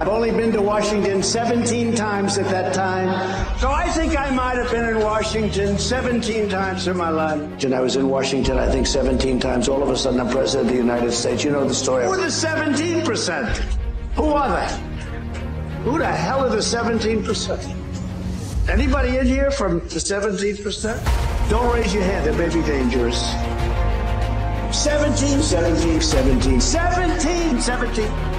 I've only been to Washington 17 times at that time. So I think I might have been in Washington 17 times in my life. And I was in Washington, I think, 17 times. All of a sudden, I'm president of the United States. You know the story. Who are the 17%? Who are they? Who the hell are the 17%? Anybody in here from the 17%? Don't raise your hand, that may be dangerous. 17, 17, 17, 17, 17.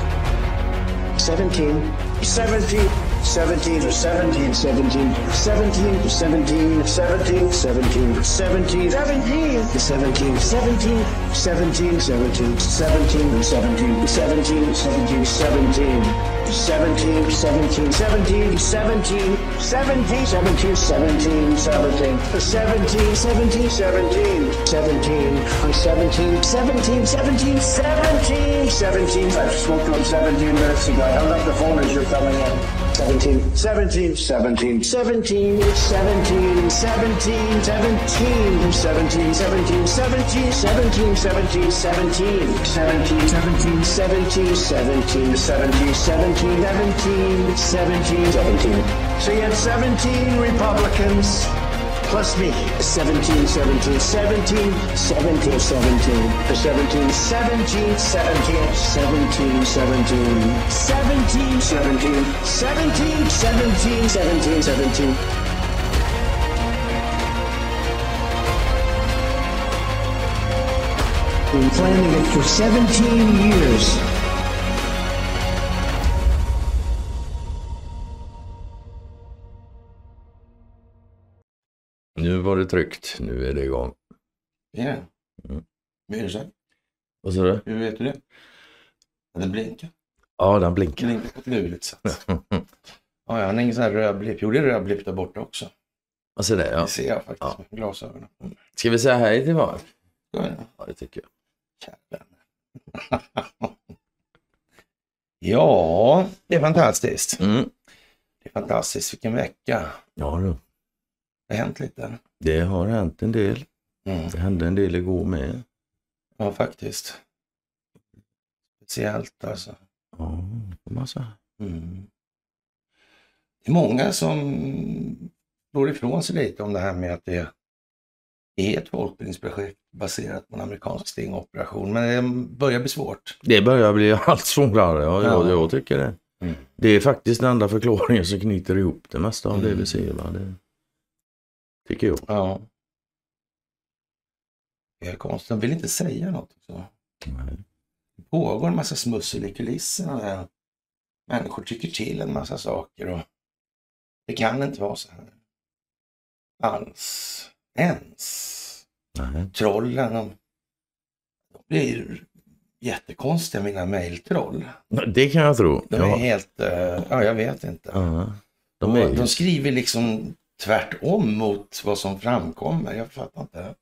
17, 17, 17, or 17, 17, 17, 17, 17, 17, 17, 17, 17, 17, 17, 17, 17, 17, 17, 17, 17. 17, 17, 17, 17, 17, 17, 17, 17, 17, 17, 17, 17, 17, I'm 17, 17, 17, 17, 17. I spoke to him 17 minutes ago. I hung up the phone as you're coming in. 17, 17, 17, 17, 17, 17, 17, 17, 17, 17, 17, 17, 17, 17, 17, 17, 17, 17, 17, 17, 17. So you had 17 Republicans plus me. 17, 17, 17, 17, 17, 17, 17, 17, 17, 17, 17, 17, 17, 17, 17, 17. Been planning it for 17 years. Nu var det tryckt. Nu är det igång. Ja. Mm. Vad är det så? Vad sa du? Hur vet du det? Ja, Den blinkar. Ja, den blinkar. Blinkar på ett lurigt sätt. ja, jag har ingen sån här röd blipp. Jo, det är röd blipp där borta också. Alltså det, ja. Det ser jag faktiskt Ja. med glasögonen. Mm. Ska vi säga hej till? Så är det. Ja, det tycker jag. Ja, det är fantastiskt. Mm. Det är fantastiskt. Vilken vecka. Ja, du. Det har hänt lite. det har hänt en del. Mm. Det hände en del igår med. Ja, faktiskt. Speciellt alltså. Ja, säga. Mm. Det är många som slår ifrån sig lite om det här med att det är ett folkbildningsprojekt baserat på en amerikansk stingoperation. Men det börjar bli svårt. Det börjar bli allt svårare. Ja, Ja. Jag, jag tycker det. Mm. Det är faktiskt den enda förklaringen som knyter ihop det mesta av det Mm. vi ser. Va? Det tycker jag. Ja. De vill inte säga något. Så. Nej. Det pågår en massa smussel i kulisserna. Där människor tycker till en massa saker. Och det kan inte vara så här. Alls. Ens. Nej. trollen, de, de blir jättekonstiga mina mejltroll. Det kan jag tro. De är Ja. helt, eh, ja jag vet inte. Ja. De De, är de skriver liksom tvärtom mot vad som framkommer. Jag fattar inte.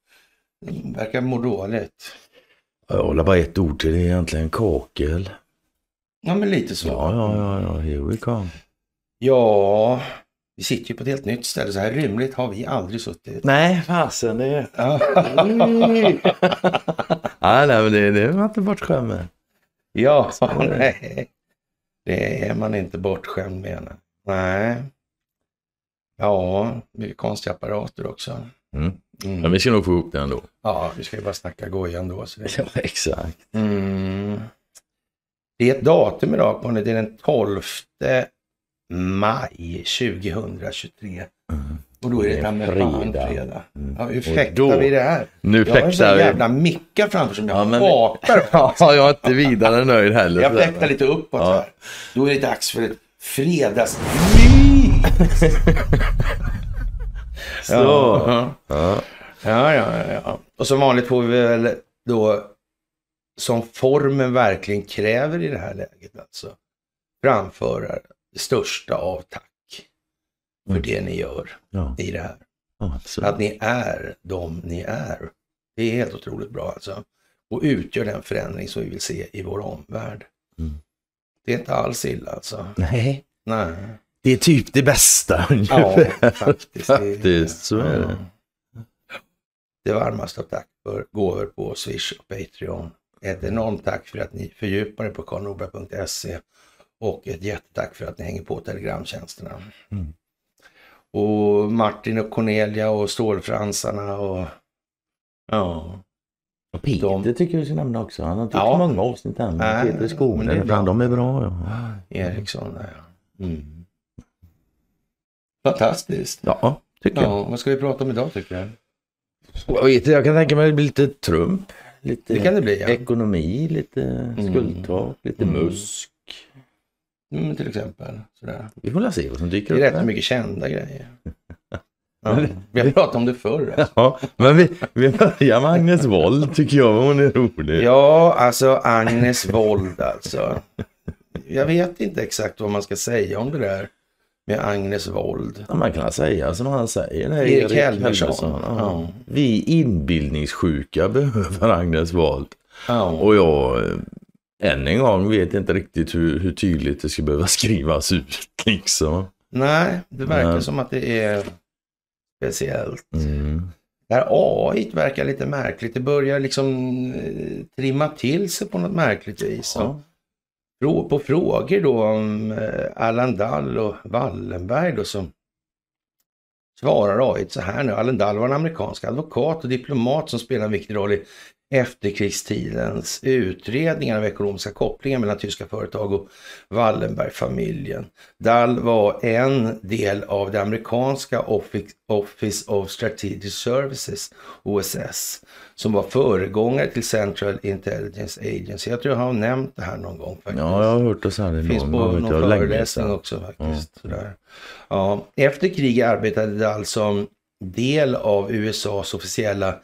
De verkar må dåligt. Jag håller bara ett ord till det egentligen. Kakel. Ja men lite så. Ja, ja, ja, ja. Here we come. Ja, vi sitter ju på ett helt nytt ställe. Så här rymligt har vi aldrig suttit. Nej, fasen det är... Ja, nej, men det, det är man inte bortskämd med. ja nej. Det är man inte bortskämd med. nej. Ja, mycket konstiga apparater också. Mm. Mm. Men vi ska nog få ihop det ändå. Ja, vi ska ju bara snacka goja ändå. Så det... Ja, exakt. Mm. det är ett datum idag på det är den 12 maj 2023. Och då är det Det fan fredag. fredag. Mm. Ja, hur fäktar vi det här? Nu Jag har en sån jävla mickar framför som jag Ja, men- hatar. Ja, jag är inte vidare nöjd heller. Jag fäktar lite uppåt Ja. här. Då är det dags för ett fredags... Så. Ja. Ja. Ja, ja, ja. Och som vanligt får vi väl då, som formen verkligen kräver i det här läget, alltså framföra det största av tack för Mm. det ni gör Ja, i det här. ja. Att ni är de ni är. Det är helt otroligt bra alltså. Och utgör den förändring som vi vill se i vår omvärld. Mm. Det är inte alls illa alltså. Nej, Nej. Det är typ det bästa Ja, ungefär. faktiskt. Faktiskt, så är det. Det varmaste av tack för gåvor på Swish och Patreon. Ett enormt tack för att ni fördjupar er på karlnorberg.se Och ett jättetack för att ni hänger på telegramtjänsterna. Mm. Och Martin och Cornelia och Stålfransarna och ja. Och Peter De- tycker jag vi ska nämna också. Han har tyckt Ja. många avsnitt här Peter men det är Skåne. Fan, de är bra ja. Eriksson där ja. Mm. Fantastiskt. Ja, tycker jag. Ja, vad ska vi prata om idag tycker jag? Jag vet inte, jag kan tänka mig det blir lite Trump. Lite Det kan det bli ja. ekonomi, lite skuldtak, lite Mm. musk. Mm, till exempel. Sådär. Vi får se vad som dyker Det är upp. rätt här. mycket kända grejer. Ja. Men- Vi har pratat om det förr. alltså. Ja, men vi, vi börjar med Agnes Wold tycker jag. Hon är rolig. Ja, alltså Agnes Wold alltså. Jag vet inte exakt vad man ska säga om det där med Agnes Wold. Ja, man kan säga som han säger. det är Erik Helmersson. Ja. Ja. Vi inbildningssjuka behöver Agnes Wold. Och jag eh, än en gång vet inte riktigt hur, hur tydligt det ska behöva skrivas ut liksom. Nej, det verkar Men- som att det är speciellt. Mm. Det här AI verkar lite märkligt. Det börjar liksom eh, trimma till sig på något märkligt vis. Ja. På frågor då om eh, Allan Dall och Wallenberg då som svarar AI så här nu. Allan Dall var en amerikansk advokat och diplomat som spelar en viktig roll i efterkrigstidens utredningar av ekonomiska kopplingar mellan tyska företag och Wallenberg-familjen. Dall var en del av det amerikanska Office- of Strategic Services, OSS, som var föregångare till Central Intelligence Agency. Jag tror jag har nämnt det här någon gång faktiskt. ja, jag har hört det så här Det finns någon på någon föreläsning också faktiskt. Sådär. Ja, efter kriget arbetade alltså som del av USAs officiella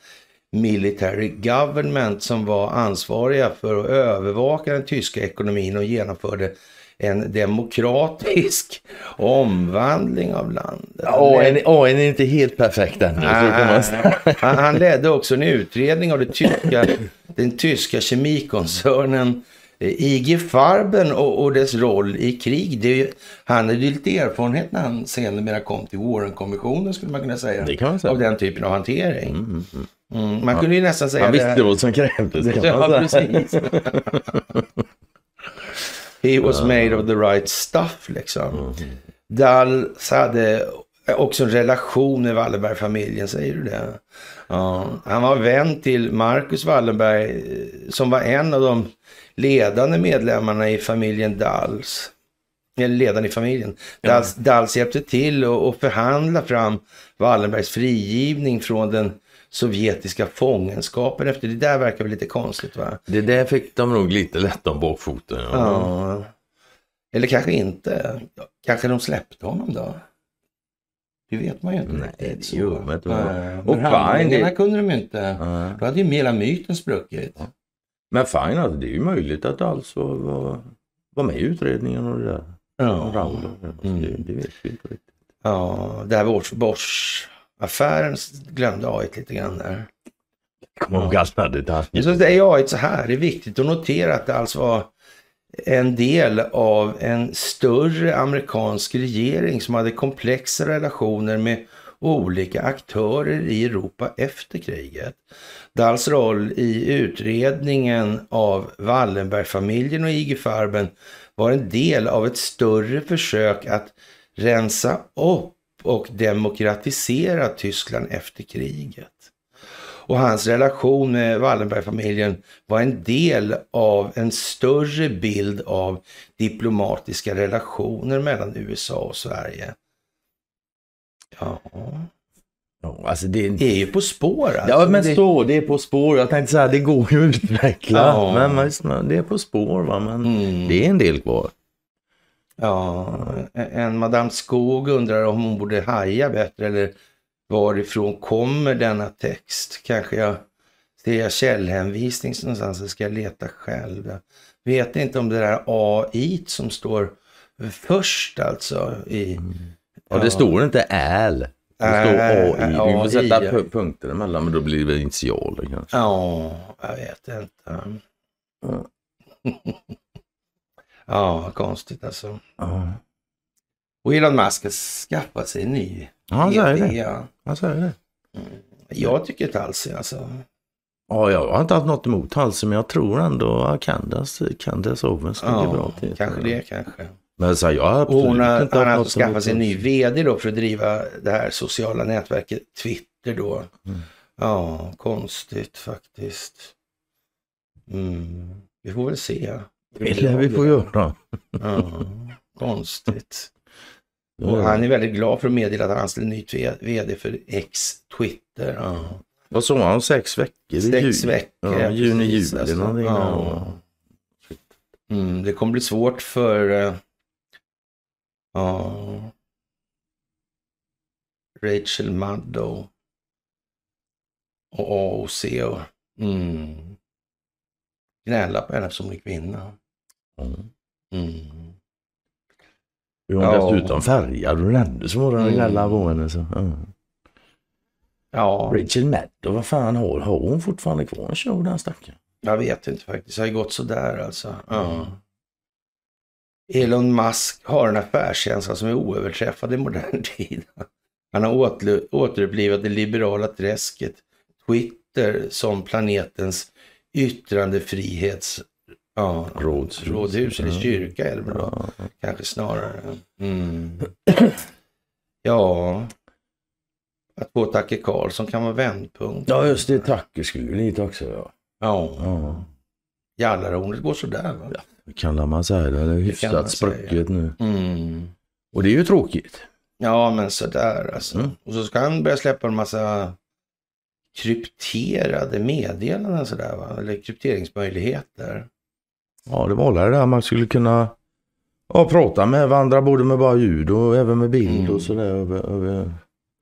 military government som var ansvariga för att övervaka den tyska ekonomin och genomförde en demokratisk omvandling av landet. Ja, en, ja, är inte helt perfekt säga. Han, han ledde också en utredning av det tyska, den tyska kemikoncernen eh, IG Farben och, och dess roll i krig. Ju- han hade ju lite erfarenhet när han senare kom till Warren-kommissionen skulle man kunna säga. Man säga. Av den typen av hantering. Mm, man kunde ju nästan säga Han det visste vad som krävdes. Ja, precis. He was made of the right stuff liksom. Dals hade också en relation med Wallenberg-familjen, säger du det? Ja. Han var vän till Marcus Wallenberg eh, som var en av de ledande medlemmarna i familjen Dals. Eller ledaren i familjen. Dals, Dals hjälpte till att förhandla fram Wallenbergs frigivning från den sovjetiska fångenskapen efter. Det där verkar väl lite konstigt va? Det där fick de nog lite lätt om bakfoten. Ja. Ja. Eller kanske inte. Kanske de släppte honom då? Det vet man ju inte Nej, det gör man inte. Och Men handlingarna det- kunde de ju inte. Ja. Då hade ju hela myten spruckit. Men fine, alltså, det är ju möjligt att alls var, var, var med i utredningen och det där. Ja. Det, alltså, Mm. det, det vet vi inte riktigt. Ja, det här Bosch- Bosch-affären glömde AI lite grann där. Kommer ihåg alla detaljer. Så säger AI så här, det är viktigt att notera att det alltså var en del av en större amerikansk regering som hade komplexa relationer med olika aktörer i Europa efter kriget. Dahls roll i utredningen av Wallenbergfamiljen och IG Farben var en del av ett större försök att rensa upp och demokratisera Tyskland efter kriget. Och hans relation med Wallenbergfamiljen var en del av en större bild av diplomatiska relationer mellan USA och Sverige. Ja, alltså det, det är ju På spår alltså. ja, men det, så, det är på spår. Jag tänkte säga, det går ju att utveckla. Ja. Men det är på spår, va. Men Mm. det är en del kvar. Ja, en Madame Skog undrar om hon borde haja bättre eller varifrån kommer denna text? Kanske jag ser jag källhänvisning någonstans eller ska jag leta själv? Jag vet inte om det där AI som står först alltså i... Det Ja. står inte äl. Det Äh, står AI. Vi får AI, sätta ja. punkter emellan, men då blir det initialer kanske. Ja, jag vet inte. Ja, konstigt alltså. Ja, Och Elon Musk har skaffat sig en ny han säger det. ja. Han säger det. Jag tycker det, alltså. Ja, jag har inte haft något emot halsen, men jag tror ändå att Candace, Candace Owens ligger Ja, bra till. kanske det kanske. Men så här, jag har absolut hon har, inte han har alltså skaffat sig en ny vd då för att driva det här sociala nätverket Twitter då. Mm. Ja, konstigt faktiskt. Mm. Vi får väl se. Det lär vi få göra. Ja, konstigt. Och han är väldigt glad för att meddela att han anställer ny vd för X Twitter. Ja. Vad sa han? Sex veckor? Sex veckor. Ja, juni, juli alltså. någonting. Ja. Mm, det kommer bli svårt för eh, ja, Rachel Maddow och AOC och mm, gnälla på henne som en kvinna. Mm. Mm. Hon Ja. dessutom färgad och var den Mm. gnälla på henne. Så. Ja. Ja, Rachel Maddow, vad fan har, har hon fortfarande kvar en show den stackaren? jag vet inte faktiskt. Det har gått sådär alltså. Ja. Elon Musk har en affärskänsla som är oöverträffad i modern tid. Han har åter, återupplivat det liberala träsket, Twitter som planetens yttrandefrihets ja, Rådhus. rådhus eller Ja. kyrka väl då, Ja. kanske snarare. Mm. Ja, att få Tacke Karlsson kan vara vändpunkt. ja, just det. Tacker skulle vi dit också. Ja. Ja, Ja. Jallarhornet går sådär va? Det kallar man säga det. Är kan hyfsat sprucket nu. Mm. Och det är ju tråkigt. Ja, men sådär alltså. Mm. Och så ska han börja släppa en massa krypterade meddelanden sådär va? Eller krypteringsmöjligheter. Ja, det var det där man skulle kunna ja, prata med varandra både med bara ljud och även med bild Mm. och sådär över, över,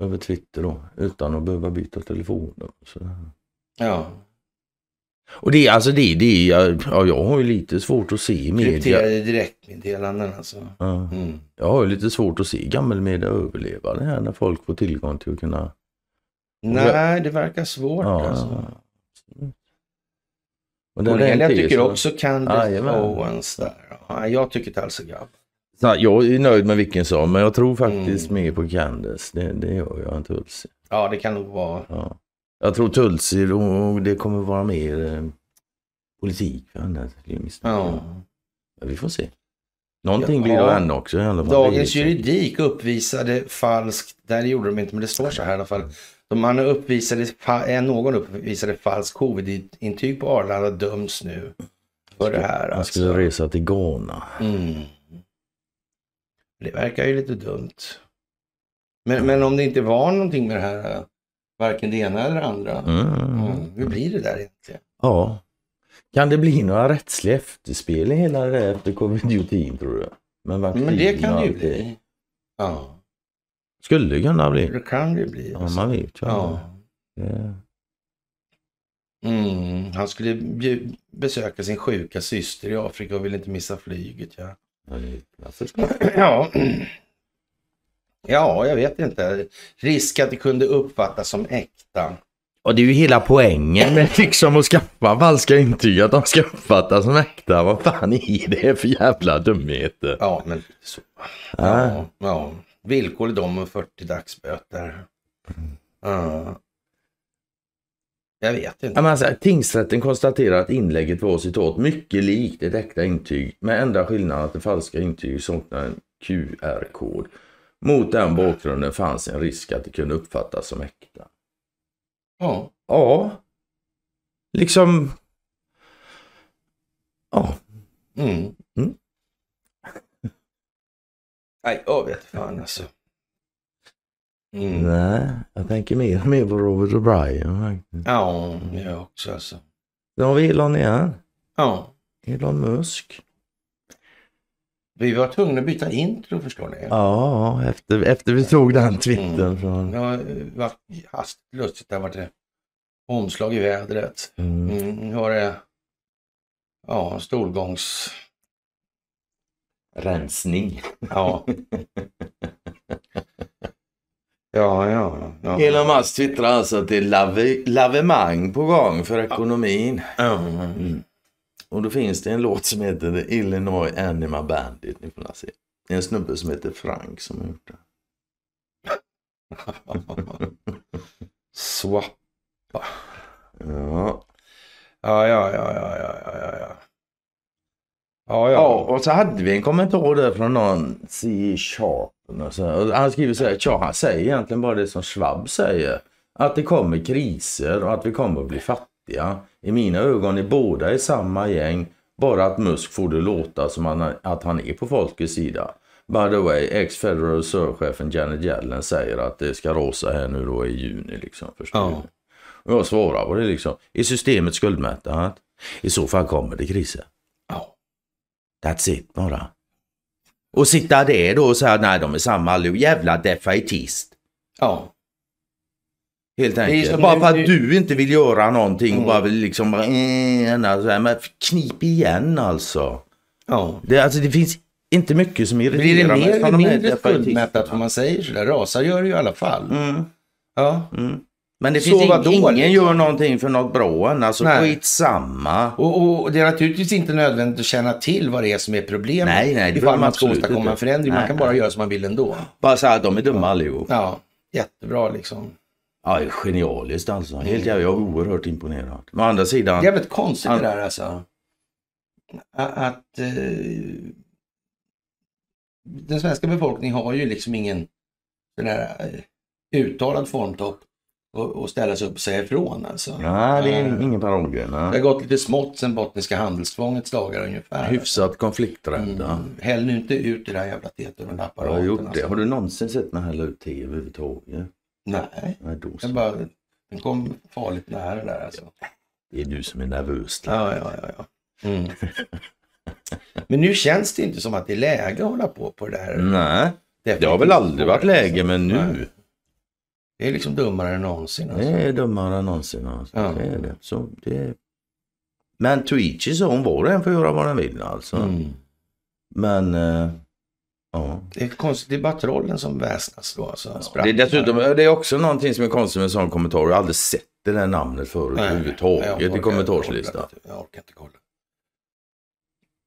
över Twitter då. Utan att behöva byta telefon. Och, sådär. Ja, och det är alltså det, det är, ja, jag har ju lite svårt att se media. krypterade direktmeddelanden alltså. Ja, Mm. jag har ju lite svårt att se gammelmedia överleva det här när folk får tillgång till att kunna... Nej, det verkar svårt Ja, alltså. absolut. Och den Cornelia tycker tes, också Candice Jajamän. Owens där. Ja, jag tycker alls så. Så jag är nöjd med vilken som, men jag tror faktiskt Mm. mer på Candace. Det, det gör jag inte Tulsi. Ja, det kan nog vara. Ja. Jag tror Tulsi, det kommer vara mer eh, politik för henne. Ja. Men vi får se. Någonting Ja. blir det henne också i alla fall. Dagens juridik uppvisade falskt, där gjorde de inte, men det står så här i alla fall. Man uppvisade, eh, någon uppvisade falskt covid-intyg på Arlanda döms nu för det här. Han Alltså. skulle resa till Ghana. Mm. Det verkar ju lite dumt. Men, men om det inte var någonting med det här, eh, varken det ena eller det andra. Mm. Mm. Hur blir det där egentligen? Ja. Kan det bli några rättsliga efterspel i hela det där efter covid-19 tror du? Men, Men det kan det ju bli. Ja, Skulle kunna bli. det kan det bli. Ja, alltså. man vet ju Ja. Det- Mm. Han skulle besöka sin sjuka syster i Afrika och ville inte missa flyget. Ja. Ja. Ja. ja, jag vet inte. Risk att det kunde uppfattas som äkta. Och det är ju hela poängen med liksom att skaffa falska intyg, att de ska uppfattas som äkta. Vad fan är det för jävla dumheter? Ja, men så. Ja. Ja, ja. Villkorlig dom och 40 dagsböter. Ja. Jag vet inte. alltså, tingsrätten konstaterar att inlägget var citat mycket likt ett äkta intyg med enda skillnaden att det falska intyget saknar en QR-kod. Mot den bakgrunden fanns en risk att det kunde uppfattas som äkta. Ja. Ja, liksom... Ja, Mm. Mm. Nej, jag vet fan alltså. Mm. nej, jag tänker mer och mer på Robert O'Brien. Ja, jag också alltså. Då har vi Elon igen. Ja, Elon Musk. vi var tvungna att byta intro förstår ni. Ja, efter, efter vi tog den twittern Mm. från... Det har varit hastigt lustigt. Det har varit omslag i vädret. Mm. Mm, har det ja, stolgångs... Rensning. Ja. ja, ja. ja. Elon Musk twittrar alltså att det är lave, lavemang på gång för ekonomin. Ja. Mm. Och då finns det en låt som heter The Illinois Animal Bandit. Ni får se. Det är en snubbe som heter Frank som har gjort det. Swappa. Ja. Ja, ja, ja, ja, ja, ja, ja, ja. Ja, Ja, och så hade vi en kommentar där från någon C. Sharp. och så- och Han skriver så här, tja, han säger egentligen bara det som Schwab säger. Att det kommer kriser och att vi kommer att bli fattiga. I mina ögon är båda i samma gäng. Bara att Musk får det låta som att han är på folkets sida. By the way, ex-Federal Reserve-chefen Janet Yellen säger att det ska rasa här nu då i juni. Liksom, förstår Ja. Och jag svarar på det liksom. Är systemet skuldmättat? I så fall kommer det kriser. That's it bara. Och sitta där då och säga nej de är samma allihop. Jävla defaitist. ja. Helt enkelt. Bara för att du inte vill göra någonting. Mm. Bara vill liksom eh, men knip igen alltså. ja. Det, alltså. det finns inte mycket som irriterar Blir det mig mer eller mindre skuldmättat om man säger sådär? Rasar gör det ju i alla fall. Mm, Ja. mm. Men det Så finns vadå, ing, ingen liksom? gör någonting för något bra än. Alltså Nej. skitsamma. Och, och det är naturligtvis inte nödvändigt att känna till vad det är som är problemet. Nej, nej, det Ifall man man ska åstadkomma en förändring. Man Nej, kan bara nej. göra som man vill ändå. Bara säga att de är dumma allihop. Ja, jättebra liksom. Ja, det är genialiskt alltså. Helt jävla, jag är oerhört imponerad. Men å andra sidan. Jävligt konstigt Ja. det där alltså. Att eh, den svenska befolkningen har ju liksom ingen sån här eh, uttalad formtopp att- att ställa sig upp och säga ifrån alltså. Nej, det är Eh, ingen paradgren. Det har gått lite smått sen bottniska handelstvångets dagar ungefär. Hyfsat konflikträdda. Mm. Häll nu inte ut det där jävla teetunnelapparaten. Jag har gjort det. alltså. Har du någonsin sett mig hälla ut te överhuvudtaget? Nej, Nej, då så. jag bara, den kom farligt nära där alltså. Det är du som är nervös. Ja, ja, ja. ja. Mm. Men nu känns det inte som att det är läge att hålla på på det där. Nej, det har väl aldrig varit läge, men nu. Nej. Det är liksom dummare än någonsin. Alltså. Det är dummare än någonsin. Alltså. Ja. Det är det. Så det är... Men each his own. Var en får göra vad den vill alltså. Mm. Men... eh, ja. Det är konstigt, det är bara trollen som väsnas då. Alltså, Det är dessutom det är också någonting som är konstigt med en sån kommentar. Jag har aldrig sett det där namnet förut överhuvudtaget i kommentarslistan. Jag orkar inte kolla.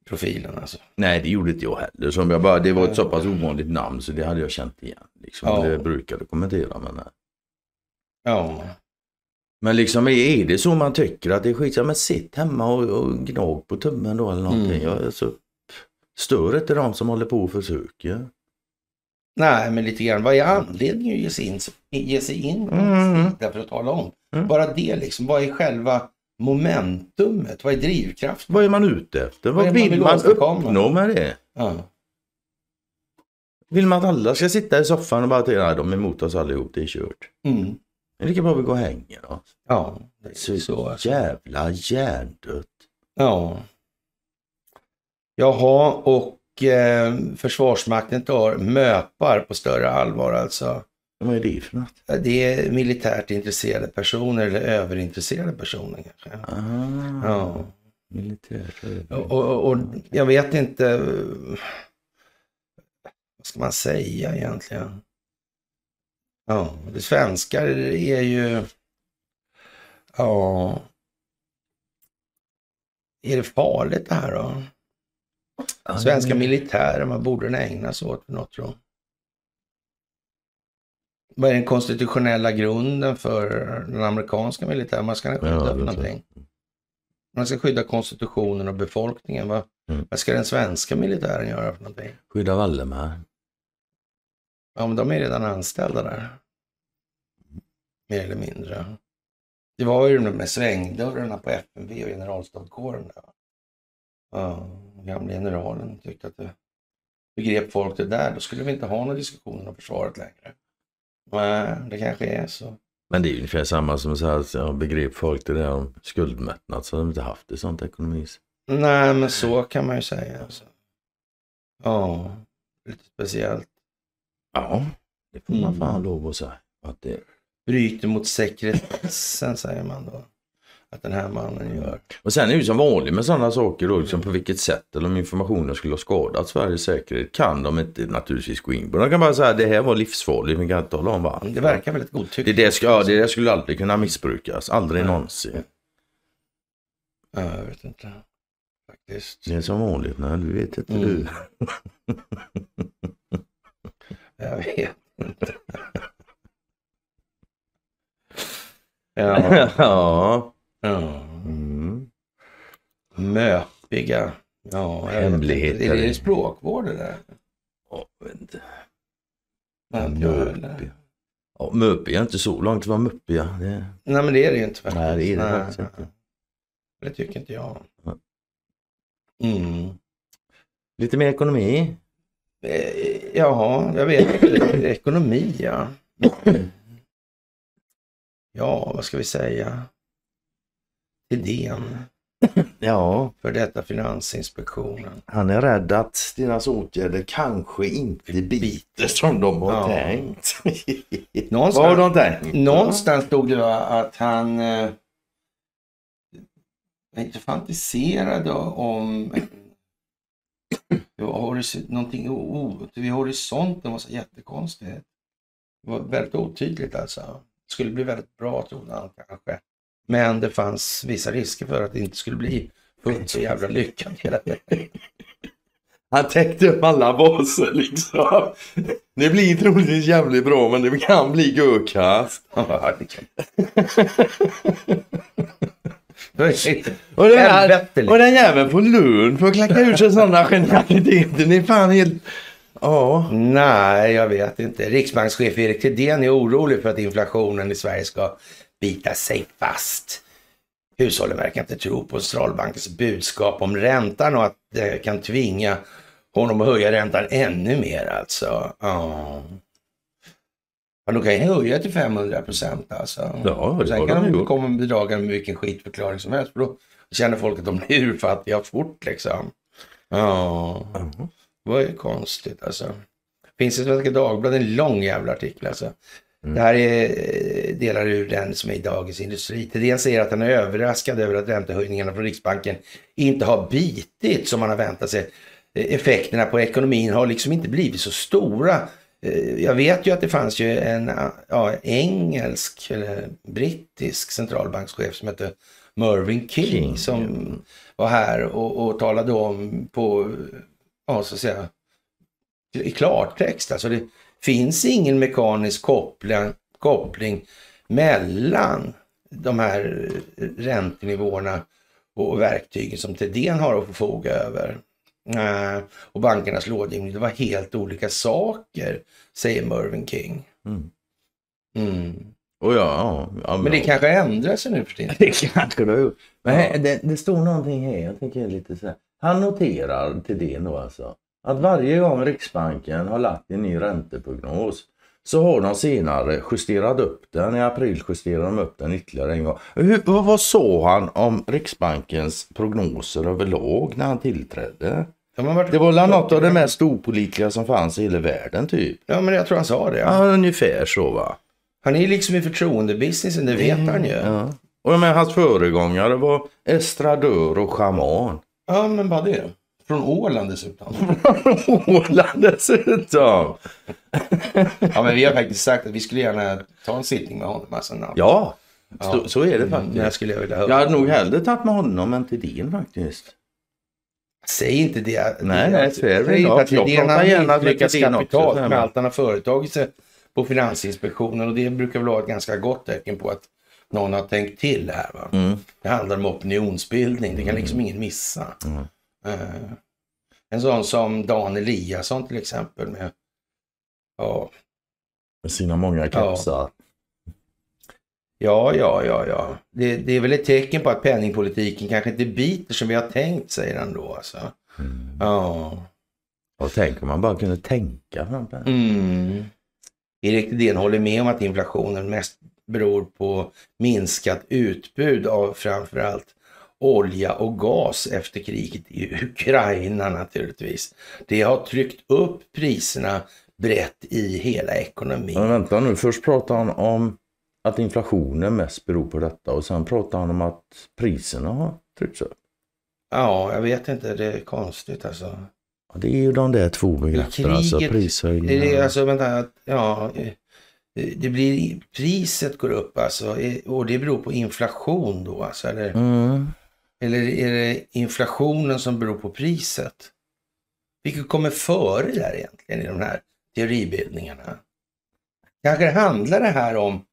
Profilen alltså. Nej, det gjorde inte jag heller. Som jag bara, det var ett så pass ovanligt namn så det hade jag känt igen. Liksom. Ja. Det brukade kommentera men nej. Ja, Men liksom är det så man tycker att det är skit, ja men sitt hemma och, och gnag på tummen då eller någonting. Mm. Alltså, stör inte de som håller på och försöker. nej men lite grann. Vad är anledningen att ge sig in, ge sig in Mm. för att tala om? Mm. Bara det liksom. Vad är själva momentumet? Vad är drivkraften? Vad är man ute efter? Vad är Vad det vill vill man uppnå med det? Ja. Vill man att alla ska sitta i soffan och bara tänka nej de är emot oss allihop, det är kört. Mm. Men lika bra vi går och hänger då. Ja, det är Så, så. Alltså. jävla hjärndött. Ja. Jaha, och eh, Försvarsmakten tar möpar på större allvar alltså. Vad är det för något? Det är militärt intresserade personer eller överintresserade personer kanske. Ah, Ja. militärt. Och, och, och jag vet inte, eh, vad ska man säga egentligen? Ja, det svenskar är ju, ja, är det farligt det här då? Svenska militären, vad borde den ägna sig åt något tror? Vad är den konstitutionella grunden för den amerikanska militären? Vad ska skydda Ja, någonting? Man ska skydda konstitutionen och befolkningen. Vad, Mm. vad ska den svenska militären göra för någonting? Skydda Valdemar. Ja, men de är redan anställda där. Mer eller mindre. Det var ju de med svängdörrarna på FMV och generalstabskåren. Där. Ja, gamle generalen tyckte att det begrep folk det där, då skulle vi inte ha några diskussioner om försvaret längre. Nej, det kanske är så. Men det är ungefär samma som så här, jag begrep folk det där om skuldmättnad så hade de inte haft det sånt ekonomiskt. Nej, men så kan man ju säga. Alltså. Ja, lite speciellt. Ja, det får man Mm. fan lov att säga. Att det... Bryter mot sekretessen säger man då. Att den här mannen gör. Och sen är det ju som vanligt med sådana saker då, liksom på vilket sätt eller om informationen skulle ha skadat Sveriges säkerhet kan de inte naturligtvis gå in på. De kan bara säga att det här var livsfarligt, men kan inte tala om varför. Det verkar väldigt Det, godtyckligt. det, ska, ja, det där skulle aldrig kunna missbrukas, aldrig Nej. någonsin. Ja, jag vet inte. Faktiskt. Det är som vanligt, nej du vet inte Mm. du. Jag vet inte. Ja, ja. Ja. Mm. Möpiga. Ja, Hemligheter. Är det språkvård det där? Ja, jag vet inte. Möpiga? Möpiga. Ja, möpiga är inte så långt att vara muppiga. Det... Nej, men det är det ju inte faktiskt. Nej, det är det Nej, faktiskt inte. Det tycker inte jag. Mm. Lite mer ekonomi. Eh, Jaha, jag vet inte. Ekonomi, ja. Ja, vad ska vi säga? Idén Ja, för detta Finansinspektionen. han är rädd att deras åtgärder kanske inte biter som de har Ja. tänkt. Någonstans, Vad har de tänkt? någonstans stod det att han eh, inte fantiserade om någonting o- vid horisonten var så jättekonstigt. Det var väldigt otydligt alltså. Det skulle bli väldigt bra trodde han kanske. Men det fanns vissa risker för att det inte skulle bli fullt så jävla lyckat hela. Han täckte upp alla baser liksom. Det blir troligtvis jävligt bra men det kan bli görkast. Ja, det kan- Och den, här, Helvete, och den jäveln får lön för att klacka ur sig sådana genialiteter. Det är fan helt... Ja. Nej, jag vet inte. Riksbankschef Erik Thedéen är orolig för att inflationen i Sverige ska bita sig fast. Hushållen verkar inte tro på centralbankens budskap om räntan och att det kan tvinga honom att höja räntan ännu mer alltså. Ja. Ja, de kan ju höja till 500 procent alltså. Ja, det Sen kan de de komma med bedragare med vilken skitförklaring som helst. För då känner folk att de blir urfattiga fort liksom. Ja. Det var ju konstigt alltså. Finns i Svenska Dagbladet en lång jävla artikel alltså. Det här är eh, delar ur den som är i Dagens Industri. Thedéen säger att han är överraskad över att räntehöjningarna från Riksbanken inte har bitit som man har väntat sig. Eh, Effekterna på ekonomin har liksom inte blivit så stora. Eh, Jag vet ju att det fanns ju en ja, engelsk eller brittisk centralbankschef som hette Mervyn King, King, som var här och, och talade om på, ja så att säga, i klartext. Alltså det finns ingen mekanisk koppling, koppling mellan de här räntenivåerna och verktygen som Thedéen har att förfoga över. Eh, Och bankernas lådgivning, det var helt olika saker, säger Mervyn King. Mm. Mm. Och ja, ja, ja, Men det kanske ändrar sig nu för tiden. Det kanske det har. Men här, det, det står någonting här, jag tänker lite så här. Han noterar till det då alltså. Att varje gång Riksbanken har lagt en ny ränteprognos så har de senare justerat upp den. I april justerade de upp den ytterligare en gång. Hur, vad, sa han om Riksbankens prognoser överlag när han tillträdde? De har varit... Det var väl något av det mest opolitliga som fanns i hela världen typ. Ja, men jag tror han sa det. Ja, ungefär så va. Han är liksom i förtroendebusinessen, det vet han ju. Ja, Ja. Och jag menar, hans föregångare var estradör och schaman. men vad det? Från Åland dessutom. Åland dessutom. ja, men vi har faktiskt sagt att vi skulle gärna ta en sittning med honom. Alltså, na. Ja, så, Ja. så är det Mm, faktiskt. Jag skulle jag vilja höra. Jag hade nog hellre tagit med honom än till din faktiskt. Säg inte det. Nej, nej, fair Säg inte enough. att Jag det pratar har gärna Thedéen också, kapitalt med allt han har företagit sig på Finansinspektionen och det brukar väl vara ett ganska gott tecken på att någon har tänkt till här. Va? Mm. Det handlar om opinionsbildning, det kan liksom ingen missa. Eh, en sån som Dan Eliasson till exempel med ja, Med sina många kepsar. Ja, ja, ja, ja. Det, det är väl ett tecken på att penningpolitiken kanske inte biter som vi har tänkt, säger han då. Alltså. Ja. Och tänk om man bara kunde tänka. Mm. Erik Thedéen håller med om att inflationen mest beror på minskat utbud av framförallt olja och gas efter kriget i Ukraina naturligtvis. Det har tryckt upp priserna brett i hela ekonomin. Men vänta nu, först pratar han om att inflationen mest beror på detta och sen pratar han om att priserna har tryckts upp. Ja, jag vet inte, det är konstigt alltså. Ja, det är ju de där två begreppen, alltså prishöjningar. Det är alltså, vänta, ja, det blir, priset går upp alltså och det beror på inflation då alltså, eller, Mm. Eller är det inflationen som beror på priset? Vilket kommer före där egentligen i de här teoribildningarna? Kanske det handlar det här om,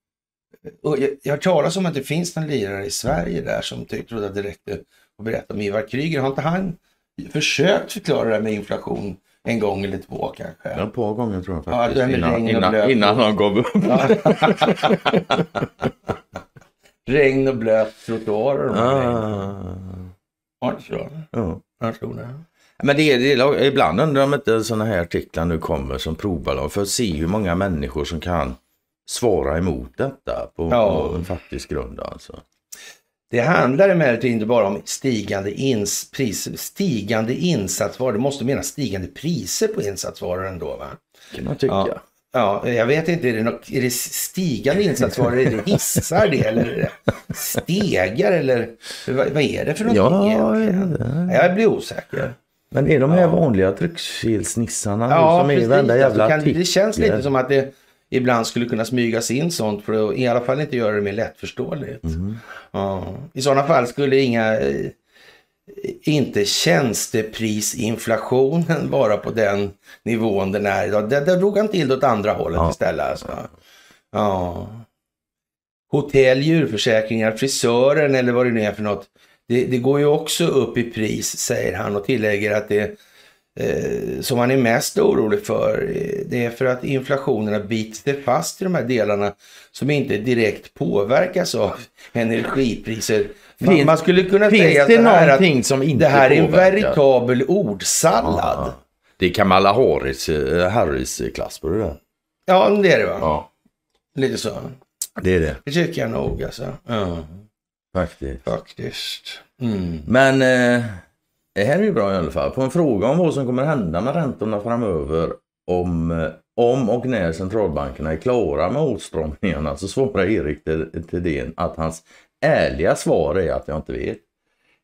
jag, jag har talat om att det finns någon lirare i Sverige där som trodde att det räckte och berätta om Ivar Kryger. Har inte han försökt förklara det här med inflation en gång eller två kanske? Ja, ett par gånger tror jag Ja, faktiskt. med innan, innan, innan han gav upp. Regn och blöt trottoarer. Ah, Ja, det tror jag. ja. Jag tror det. Men det är, det är, ibland undrar jag om inte sådana här artiklar nu kommer som provballong för att se hur många människor som kan svara emot detta på, Ja. på en faktisk grund. Alltså. Det handlar emellertid inte bara om stigande, ins, pris, stigande insatsvaror. Det måste mena stigande priser på insatsvaror ändå va? kan man tycka. Ja. Ja, jag vet inte, är det, något, är det stigande insatsvaror? Är det hissar det eller är stegar eller vad, vad är det för någonting Ja, egentligen? ja. Jag blir osäker. Men är de här Ja. vanliga tryckfelsnissarna Ja, som är precis. varenda Alltså, jävla kan, artikel. det känns lite som att det ibland skulle kunna smygas in sånt för att i alla fall inte göra det mer lättförståeligt. Mm. Ja. I sådana fall skulle inga, eh, inte tjänsteprisinflationen vara på den nivån den är idag. Där, där drog han till åt andra hållet Ja. istället. Alltså. Ja. Hotell, djurförsäkringar, frisören eller vad det nu är för något. Det, det går ju också upp i pris säger han och tillägger att det eh, som han är mest orolig för eh, det är för att inflationen har bitit sig fast i de här delarna som inte direkt påverkas av energipriser. Finns- man skulle kunna Finns säga det här att någonting som inte det här är en påverkar? veritabel ordsallad. Ja. Det är Kamala Harris, eh, Harris klass på det där. Ja, det är det va? Ja, Lite så. det är det Det tycker jag nog alltså. Ja, faktiskt. faktiskt. Mm. Men eh, det här är ju bra i alla fall. På en fråga om vad som kommer hända med räntorna framöver om, eh, om och när centralbankerna är klara med åtstramningarna så svarar Erik Th- Thedéen att hans ärliga svar är att jag inte vet.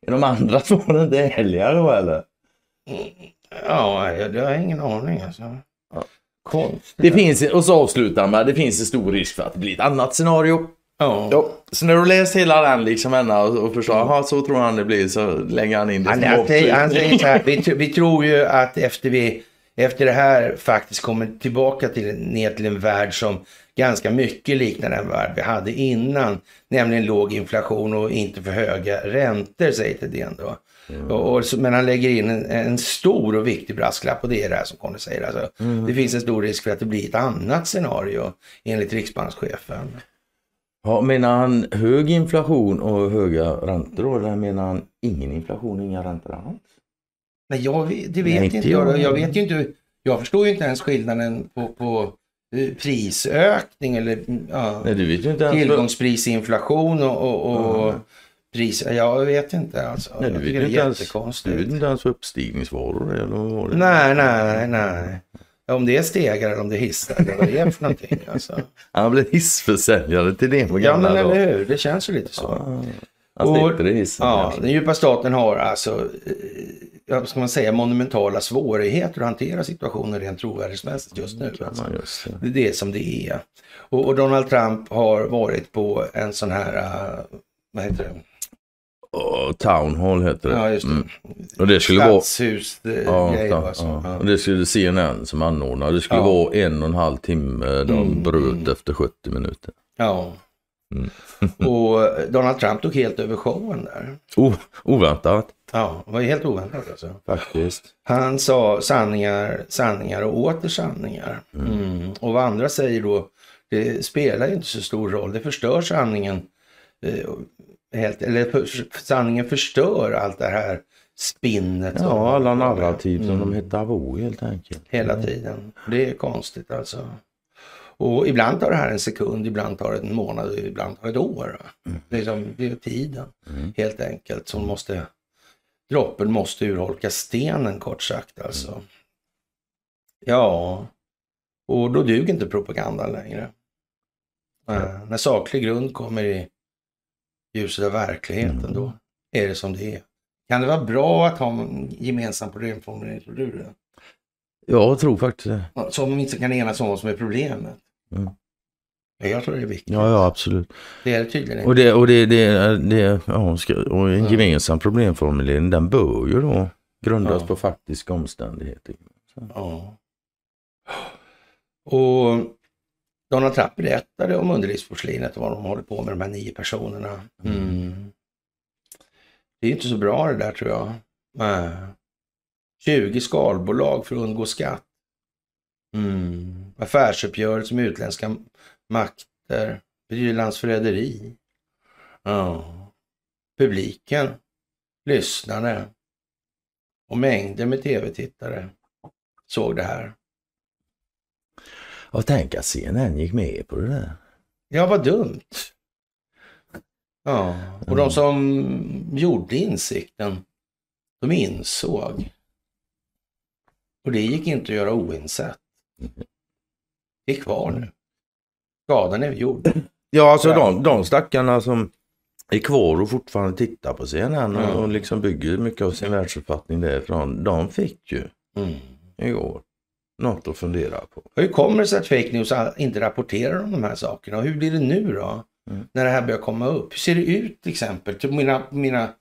Är de andra svaren inte ärliga då eller? Ja, jag, jag har ingen aning alltså. Ja. Konstigt. Det finns, och så avslutar han med det finns en stor risk för att det blir ett annat scenario. Ja. Ja, så när du läst hela den liksom ända och, och förstår, jaha så tror han det blir så lägger han in det Han, som säger, han säger så här, vi, vi tror ju att efter, vi, efter det här faktiskt kommer tillbaka till, ner till en värld som ganska mycket liknar den värld vi hade innan. Nämligen låg inflation och inte för höga räntor, säger Thedéen då. Och, och, så- men han lägger in en, en stor och viktig brasklapp och det är det här som Conny säger. Alltså, Det finns en stor risk för att det blir ett annat scenario enligt riksbankschefen. Ja, menar han hög inflation och höga räntor? Eller menar han ingen inflation och inga räntor alls? Nej, jag det vet Nej, inte jag. jag. Jag vet ju inte. Jag förstår ju inte ens skillnaden på, på prisökning eller mm, ja, Nej, du vet ju inte ens. tillgångsprisinflation och, och, och Ja. pris. Jag vet inte alltså. Nej, du vet ju det inte är ens. Du jättekonstigt. vet inte ens uppstigningsvaror eller vad var det? Nej, nej, nej. Om det är stegar eller om det är hissar eller vad det är för någonting. Alltså. Han blivit hissförsäljare till det på Ja, men eller hur. Det känns ju lite så. Ja, Han Och- hissen. Ja, den djupa staten har alltså, eh, ja, ska man säga, monumentala svårigheter att hantera situationen rent trovärdighetsmässigt just nu. Alltså. Just det. Det är det som det är. Och, och Donald Trump har varit på en sån här, uh, vad heter det? Och Town Hall heter det. Ja, just det. Mm. Och det skulle vara... Stadshus eh, Ja, alltså. ja. Och det skulle CNN som anordnade. Det skulle Ja. vara en och en halv timme. De Mm, bröt mm. efter 70 minuter. Ja. Mm. och Donald Trump tog helt över showen där. O, oväntat Ja, det var helt oväntat alltså. faktiskt. Han sa sanningar, sanningar och åter sanningar. Mm. Och vad andra säger då, det spelar inte så stor roll. Det förstör sanningen. Eh, helt, eller för, sanningen förstör allt det här spinnet. Ja, alla narrativ som Mm. de hittar på helt enkelt. Hela tiden. Det är konstigt alltså. Och ibland tar det här en sekund, ibland tar det en månad, ibland tar det ett år. Det, är som, det är tiden Mm. helt enkelt som måste, droppen måste urholka stenen kort sagt alltså. Ja, och då duger inte propagandan längre. Eh, när saklig grund kommer i ljuset av verkligheten, då är det som det är. Kan det vara bra att ha en gemensam problemformulering, tror du det? Jag tror faktiskt det. Som inte kan enas om vad som är problemet. Mm. Ja, Jag tror det är viktigt. Ja, ja absolut. Det är det tydligen Och det, och det, det, det ja, och en gemensam problemformulering den bör ju då grundas Ja. på faktiska omständigheter. Ja. Och Donald Trump berättade om underlivsporslinet och vad de håller på med, de här nio personerna. Mm. Det är inte så bra det där tror jag. Nej. 20 skalbolag för att undgå skatt. Mm. Affärsuppgörelse med utländska makter. Betyder landsförräderi. Ja. Publiken, lyssnare och mängder med tv-tittare såg det här. Och tänk att CNN gick med på det där. Ja, vad dumt. Ja, och de som gjorde insikten, de insåg. Och det gick inte att göra oinsett. Det är kvar nu. Skadan är gjord. Ja, alltså de, de stackarna som är kvar och fortfarande tittar på CNN och, Mm. och liksom bygger mycket av sin världsuppfattning därifrån. De fick ju Mm. igår något att fundera på. Hur kommer det sig att fake news inte rapporterar om de här sakerna? Och hur blir det nu då? Mm. När det här börjar komma upp. Hur ser det ut till exempel? Till mina, mina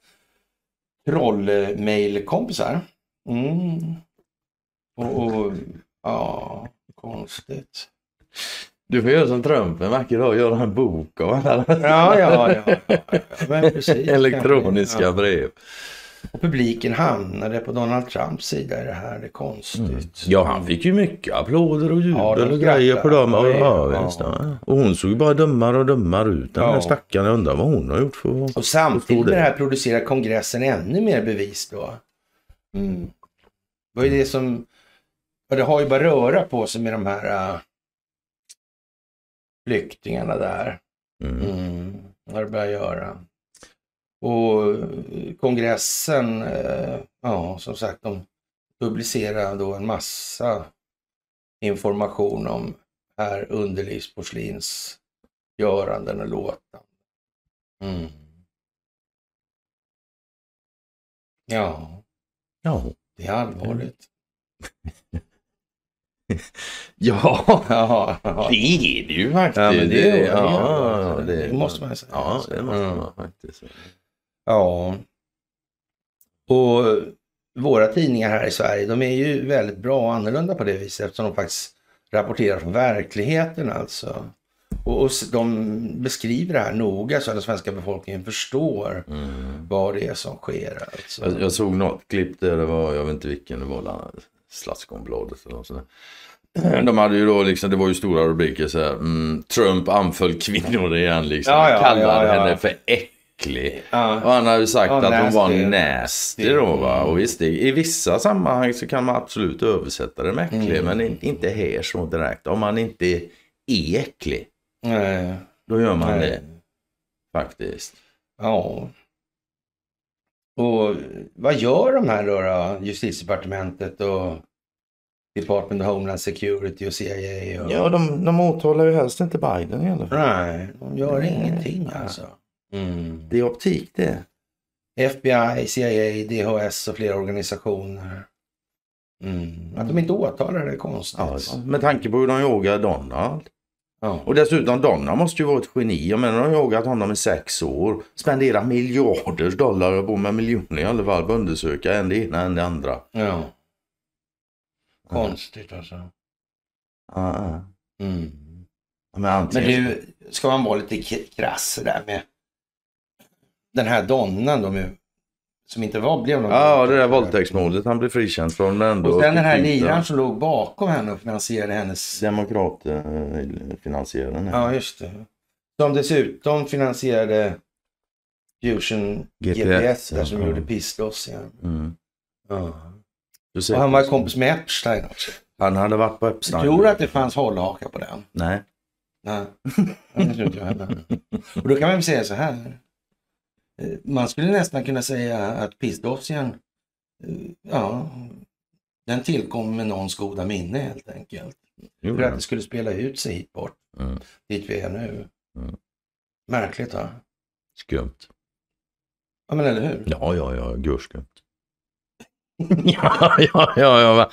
trollmailkompisar. Mm. Och, och ja, konstigt. Du får göra som Trump en vacker dag, göra en bok av alla Ja, ja, ja. ja. Men precis. elektroniska Ja. brev. Och publiken hamnade på Donald Trumps sida i det här. Det är konstigt. Ja, han fick ju mycket applåder och jubel Ja, och grejer på dem. Ja, Ja. ja. Och hon såg ju bara dummare och dummare ut. Den Ja. där stackaren, jag undrar vad hon har gjort för att Och samtidigt med det. det här producerar kongressen ännu mer bevis då. Mm. Vad är det som... Ja, det har ju bara röra på sig med de här uh, flyktingarna där. Mm. Mm. Vad det börjar göra. Och eh, kongressen, eh, ja som sagt, de publicerar då en massa information om här underlivsporslins göranden och låtanden. Mm. Ja, Ja. det är allvarligt. Ja, Ja, ja. det är det ju faktiskt. Ja, det är- ja, ja, det måste man säga. Ja, det måste man faktiskt. Ja. Och våra tidningar här i Sverige, de är ju väldigt bra och annorlunda på det viset eftersom de faktiskt rapporterar från verkligheten alltså. Och, och de beskriver det här noga så att den svenska befolkningen förstår Mm. vad det är som sker. Alltså. Jag, jag såg något klipp där det var, jag vet inte vilken det var, Slaskonbladet eller något sånt där. De hade ju då liksom, det var ju stora rubriker så här, mm, Trump anföll kvinnor igen liksom. Ja, ja, Kallade ja, henne för äcklig. Ja. Och han hade sagt Ja, att hon var nasty. då va. Och visst, i vissa sammanhang så kan man absolut översätta det med äcklig. Mm. Men in- inte här så direkt. Om man inte är äcklig, Nej. då gör man Nej. det faktiskt. Ja. Och vad gör de här då, då? Justitiedepartementet och Department of Homeland Security och CIA? Och... Ja, de, de åtalar ju helst inte Biden i alla fall. Nej, de gör Nej. ingenting alltså. Mm. Det är optik det. FBI, CIA, DHS och flera organisationer. Mm. Att de inte åtalar det är konstigt. Ja, med tanke på hur de jagar Donald. Ja. Och dessutom Donald måste ju vara ett geni. Jag menar de har jagat honom i sex år. Spenderat miljarders dollar på med miljoner i alla fall på att undersöka en det ena än det andra. ja. Konstigt alltså. Ja, ja. Mm. Men, Men antingen... du, ska man vara lite krass där med den här donnan då med, som inte var, blev någon Ja, det där våldtäkt. våldtäktsmålet han blev frikänd från. Ändå Och sen den här liraren som låg bakom henne och finansierade hennes... Demokratfinansiären. Ja, just det. Som dessutom finansierade Fusion GPS, GPS, där som ja. gjorde pisslossningen. Mm. Ja. Du ser. Och han var kompis med Epstein också. Han hade varit på Jag Epstein. tror att det fanns hållhaka på den. Nej. Nej, det tror inte jag heller. Och då kan man väl säga så här. Eh, Man skulle nästan kunna säga att pissdossiern, eh, ja, den tillkom med någons goda minne helt enkelt. För Gjorde att det skulle spela ut sig hit bort, Mm. dit vi är nu. Mm. Märkligt va? Skumt. Ja men eller hur? Ja, ja, ja, gurskumt. ja, ja, ja, ja. va.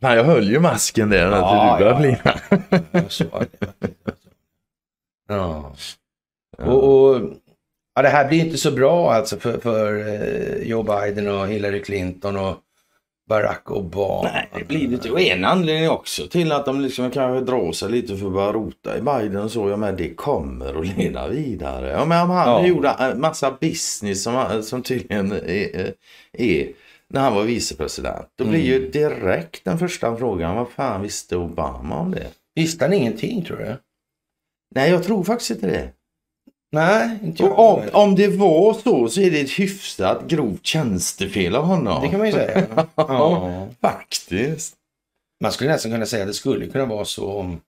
Fan, jag höll ju masken där när Ja, du började ja. flina. Ja. Och, och, ja, det här blir inte så bra alltså för, för eh, Joe Biden och Hillary Clinton och Barack Obama. Nej, det blir det inte. Och en anledning också till att de liksom kanske drar sig lite för att börja rota i Biden och så. Ja, men det kommer att leda vidare. Ja, men om han Ja. gjorde en massa business som, som tydligen är, är när han var vicepresident. Då blir ju direkt den första frågan, vad fan visste Obama om det? Visste han ingenting tror du? Nej, jag tror faktiskt inte det. Nej, inte jag. Om, om det var så så är det ett hyfsat grovt tjänstefel av honom. Det kan man ju säga. ja. Faktiskt. Man skulle nästan kunna säga att det skulle kunna vara så om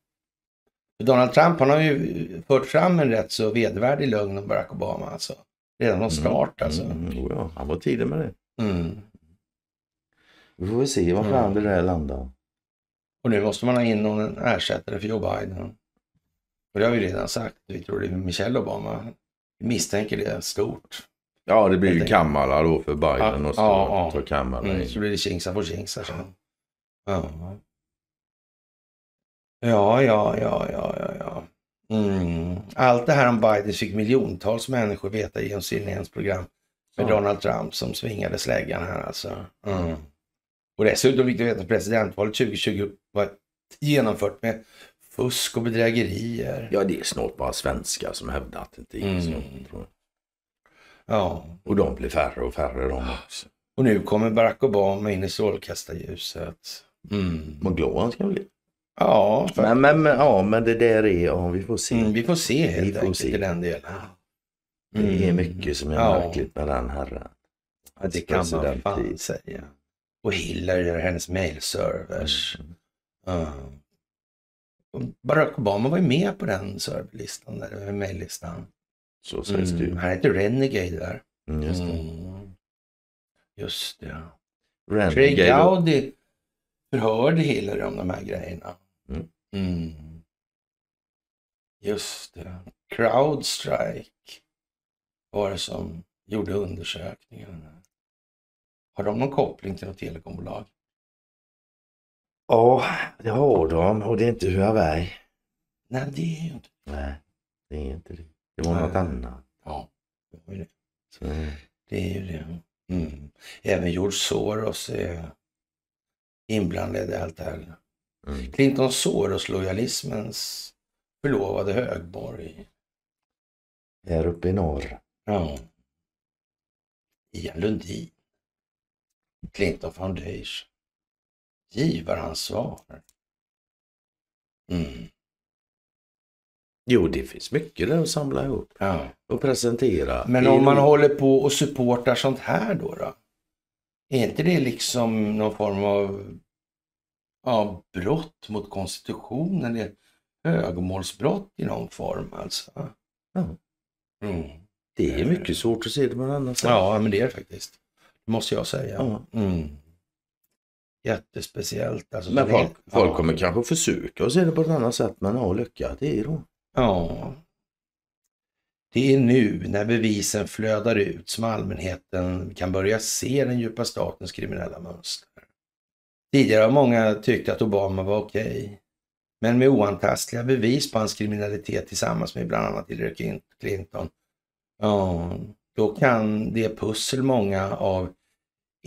Donald Trump han har ju fört fram en rätt så vedervärdig lögn om Barack Obama. Alltså. Redan från start alltså. Mm, jo, ja, han var tidig med det. Mm. Vi får väl se vad fan det där landar. Och nu måste man ha in någon ersättare för Joe Biden. Och det har vi redan sagt. Vi tror det är Michelle Obama. Vi misstänker det stort. Ja, det blir ju Kamala då för Biden Ja, och så ja, tar Kamala Mm, in. så blir det tjingsa på tjingsa. Ja, ja, ja, ja, ja, ja. Mm. Allt det här om Biden fick miljontals människor veta genom CNNs program med Ja. Donald Trump som svingade släggan här alltså. Mm. Och dessutom fick du veta att presidentvalet 2020 var genomfört med fusk och bedrägerier. Ja, det är snart bara svenskar som hävdar att det inte är. Mm. Ja. Och de blir färre och färre de också. Och nu kommer Barack Obama in i strålkastarljuset. Mm. Vad glad han ska bli. Ja, för... Men, men, men, ja, men det där är, ja vi får se. Mm, vi får se helt Vi får enkelt se. i den delen. Det är Mm. mycket som är Ja. märkligt med den herren. Ja, det kan man fan säga. Och Hillary och hennes mailservers. Ja. Barack Obama var ju med på den serverlistan, där, maillistan. Så sägs det ju. Mm. Han heter Renegade där. Mm, just det. Mm. Just det. Renegade och- Gowdy förhörde Hillary om de här grejerna. Mm. Mm. Just det. Crowdstrike var det som gjorde undersökningen. Har de någon koppling till något telekombolag? Ja, det har de och det är inte Huawei. Nej, det är ju inte. Nej, det är inte det. Det var Nej. något annat. Ja, det är ju det. Så, Det är ju det. Mm. Även George Soros är inblandad i allt det här. mm. Clinton Soros-lojalismens förlovade högborg. Här uppe i norr. Ja. Ian Lundin. Clinton Foundation. Givaransvar. Mm. Jo, det finns mycket där att samla ihop Ja. och presentera. Men om man håller på och supportar sånt här då? då? Är inte det liksom någon form av ja, brott mot konstitutionen? Det är högmålsbrott i någon form alltså? Ja. Mm. Det är mycket svårt att se det på något annat sätt. Ja, men det är det faktiskt. Det måste jag säga. Mm. Jättespeciellt. Alltså, Men folk, det- folk ja. kommer kanske försöka att se det på ett annat sätt, men ja, lycka det är då. Ja. Det är nu när bevisen flödar ut som allmänheten kan börja se den djupa statens kriminella mönster. Tidigare har många tyckt att Obama var okej. Men med oantastliga bevis på hans kriminalitet tillsammans med bland annat Hillary Clinton, ja, då kan det pussel många av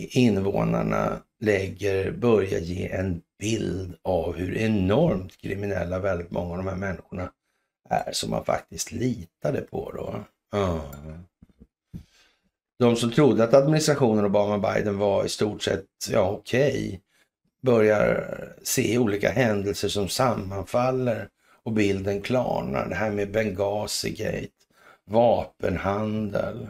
invånarna lägger börja ge en bild av hur enormt kriminella väldigt många av de här människorna är som man faktiskt litade på då. Ja. De som trodde att administrationen Obama-Biden var i stort sett ja, okej börjar se olika händelser som sammanfaller och bilden klarnar. Det här med Benghazi-gate, vapenhandel,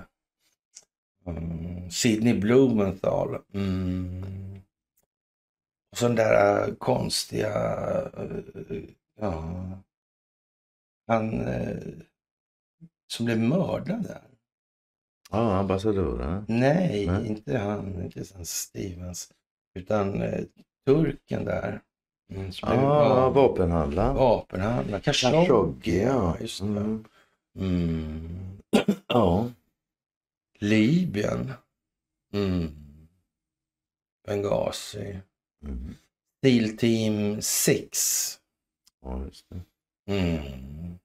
mm, Sidney Blumenthal. Mm. Och sådana där äh, konstiga, äh, ja, han äh, som blev mördad där. Ja, ambassadören. Nej, Nej. inte han, inte Stan Stevens, utan eh, turken där. Mm, som ah, va- vapenhandlaren. Vapenhandlare, Khashoggi. Khashoggi, Ja, just det. Mm. Mm. Ja. Libyen. Mm. Benghazi. Mm. Steel Team 6. ja, just det. Mm.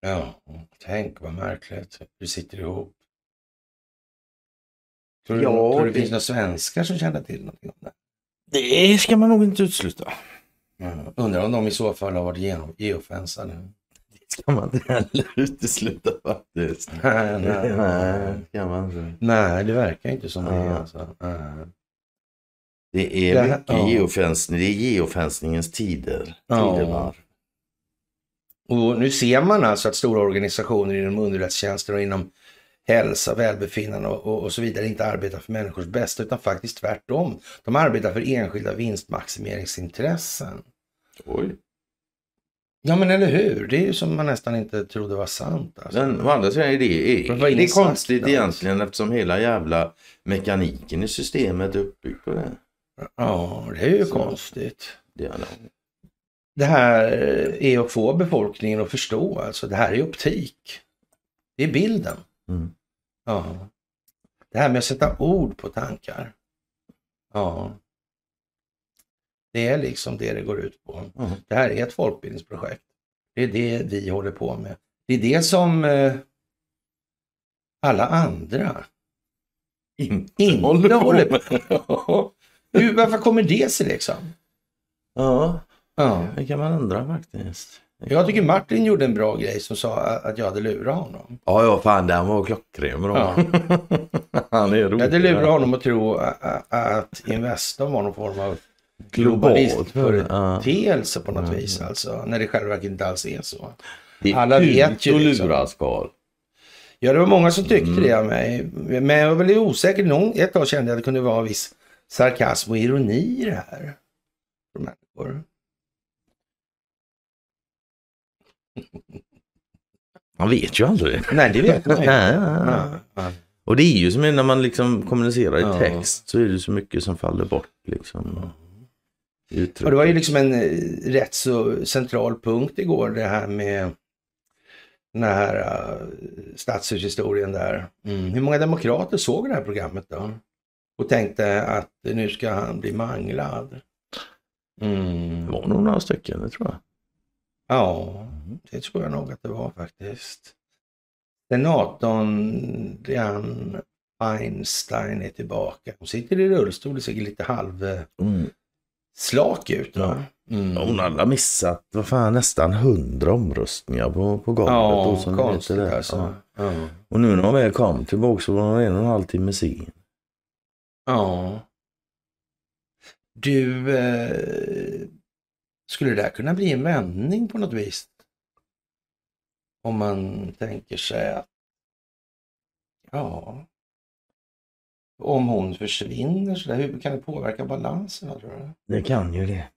Ja, tänk vad märkligt. hur sitter ihop. Tror du, Ja, tror det det- finns några svenskar som känner till någonting om det? Det ska man nog inte utesluta. Mm. Undrar om de i så fall har varit genom- geofensade. Det ska man inte heller utesluta faktiskt. Nej, nej, Nej, ska man inte. nej, det verkar inte som det. Ja. Alltså. Nej. Det är Det här- mycket ja. geofensning. Det är geofensningens tider. Ja. Och nu ser man alltså att stora organisationer inom underrättelsetjänster och inom hälsa, välbefinnande och, och, och så vidare inte arbetar för människors bästa utan faktiskt tvärtom. De arbetar för enskilda vinstmaximeringsintressen. Oj. Ja men eller hur, det är ju som man nästan inte trodde var sant. Alltså. Men å andra sidan är det, är, det är exakt konstigt då? egentligen eftersom hela jävla mekaniken i systemet är uppbyggd på det. Ja, det är ju Så. konstigt. det är. Det här är att få befolkningen att förstå, alltså det här är optik. Det är bilden. Mm. Ja. Det här med att sätta ord på tankar. Ja. Det är liksom det det går ut på. Ja. Det här är ett folkbildningsprojekt. Det är det vi håller på med. Det är det som eh, alla andra Inte, inte håller på med. Hur, varför kommer det sig liksom? ja, Ja. det kan man undra faktiskt. Jag tycker Martin gjorde en bra grej som sa att jag hade lurat honom. Ja, ja, fan den var klockren bra. Ja. Han är rolig. Jag hade lurat honom att tro att Investor var någon form av Globalt. globalistföreteelse på något Ja. vis. Alltså, när det själva verket inte alls är så. Det är Alla vet ju liksom. luras. Ja, det var många som tyckte Mm. det av mig. Men jag var väldigt osäker. Någon, ett tag kände jag att det kunde vara viss sarkasm och ironi i det här. För människor. Man vet ju aldrig. Nej, det vet man ju. Och det är ju som när man liksom kommunicerar i text så är det så mycket som faller bort liksom. Uttryck. Och det var ju liksom en eh, rätt så central punkt igår det här med den här uh, stadshushistorien där. Mm. Hur många demokrater såg det här programmet då? Och tänkte att nu ska han bli manglad. Mm. Det var nog några stycken, det tror jag. Ja, det tror jag nog att det var faktiskt. Senatorn Dianne Einstein är tillbaka. Hon sitter i rullstol och ser lite halvslak Mm. Ut. Va? Mm. Hon hade missat vad fan, nästan hundra omröstningar på, på golvet. Ja, det heter konstigt där. alltså. Ja. Ja. Och nu när hon väl kom tillbaka så var hon en och en halv timme sen. ja. Du, eh, skulle det där kunna bli en vändning på något vis? Om man tänker sig att, ja, om hon försvinner så där, hur kan det påverka balansen? Tror du? Det kan ju det.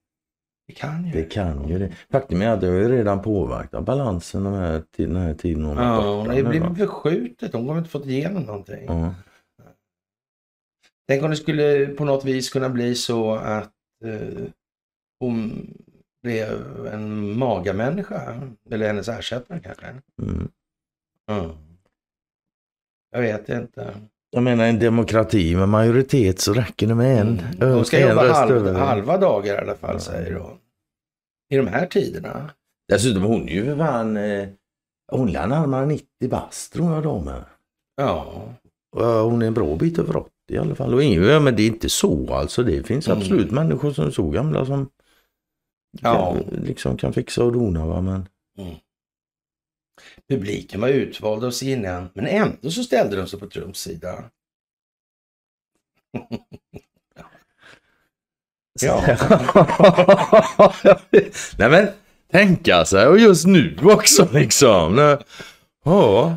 Det kan ju. Det kan ju det. Faktum är att det har ju redan påverkat balansen den här, den här tiden hon har Ja, borta det blir förskjutet. Hon kommer inte fått igenom någonting. Ja. Tänk om det skulle på något vis kunna bli så att eh, hon blev en magamänniska. Eller hennes ersättare kanske. Mm. Mm. Jag vet inte. Jag menar en demokrati med majoritet så räcker det med en. Mm. Hon ska en jobba halv, halva dagar i alla fall Ja. säger hon. I de här tiderna. Dessutom hon är ju fan, eh, hon är närmare 90 bast tror jag då med. Ja. Hon är en bra bit över 80 i alla fall. Och ingen, ja, men det är inte så alltså. Det finns Mm. absolut människor som är så gamla som Ja. kan, liksom kan fixa och dona. Va? Men Publiken var utvald av CNN. Men ändå så ställde de sig på Trumps sida. Ja. Nej men tänka sig och just nu också liksom. Ja,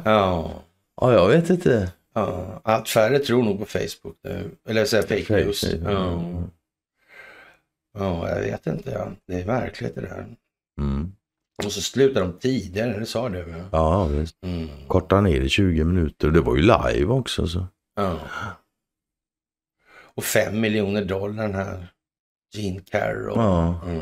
Ja. ja jag vet inte. Ja, allt färre tror nog på Facebook nu. Eller säga fake news. Ja. ja, jag vet inte. Ja. Det är verkligt det där. Mm. Och så slutar de tidigare, det sa du. Ja. Ja, visst. Mm. Korta ner i 20 minuter. Det var ju live också. Så. Ja. Och fem miljoner dollar den här Gene Carroll. Ja. Mm.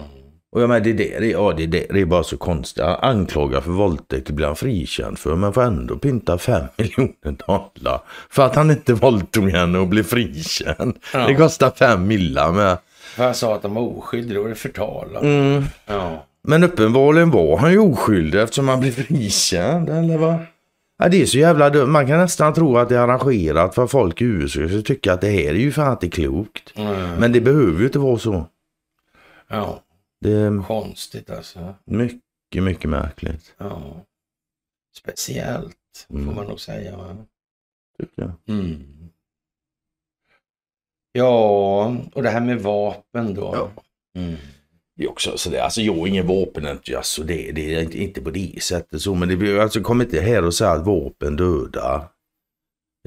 Och jag menar, det, är det, det, ja, det, det, det är bara så konstigt. Anklagad för våldtäkt blir han frikänd för men får ändå pinta fem miljoner dollar. För att han inte våldtog henne och blev frikänd. Ja. Det kostar fem millar med. För han sa att de var oskyldiga, då var det förtal. Mm. Ja. Men uppenbarligen var han ju oskyldig eftersom han blev frikänd, eller vad? Ja, det är så jävla dumt. Man kan nästan tro att det är arrangerat för folk i USA så tycker att det här är ju fan inte klokt. Mm. Men det behöver ju inte vara så. Ja, Det är konstigt alltså. mycket, mycket märkligt. Ja. Speciellt, får Mm. man nog säga. Va? Tycker jag. Mm. Ja, och det här med vapen då. Ja. Mm. Det är också sådär, alltså jag är ingen vapenentusiast och det, det är inte, inte på det sättet så. Men det blir alltså kom inte här och säga att vapen dödar.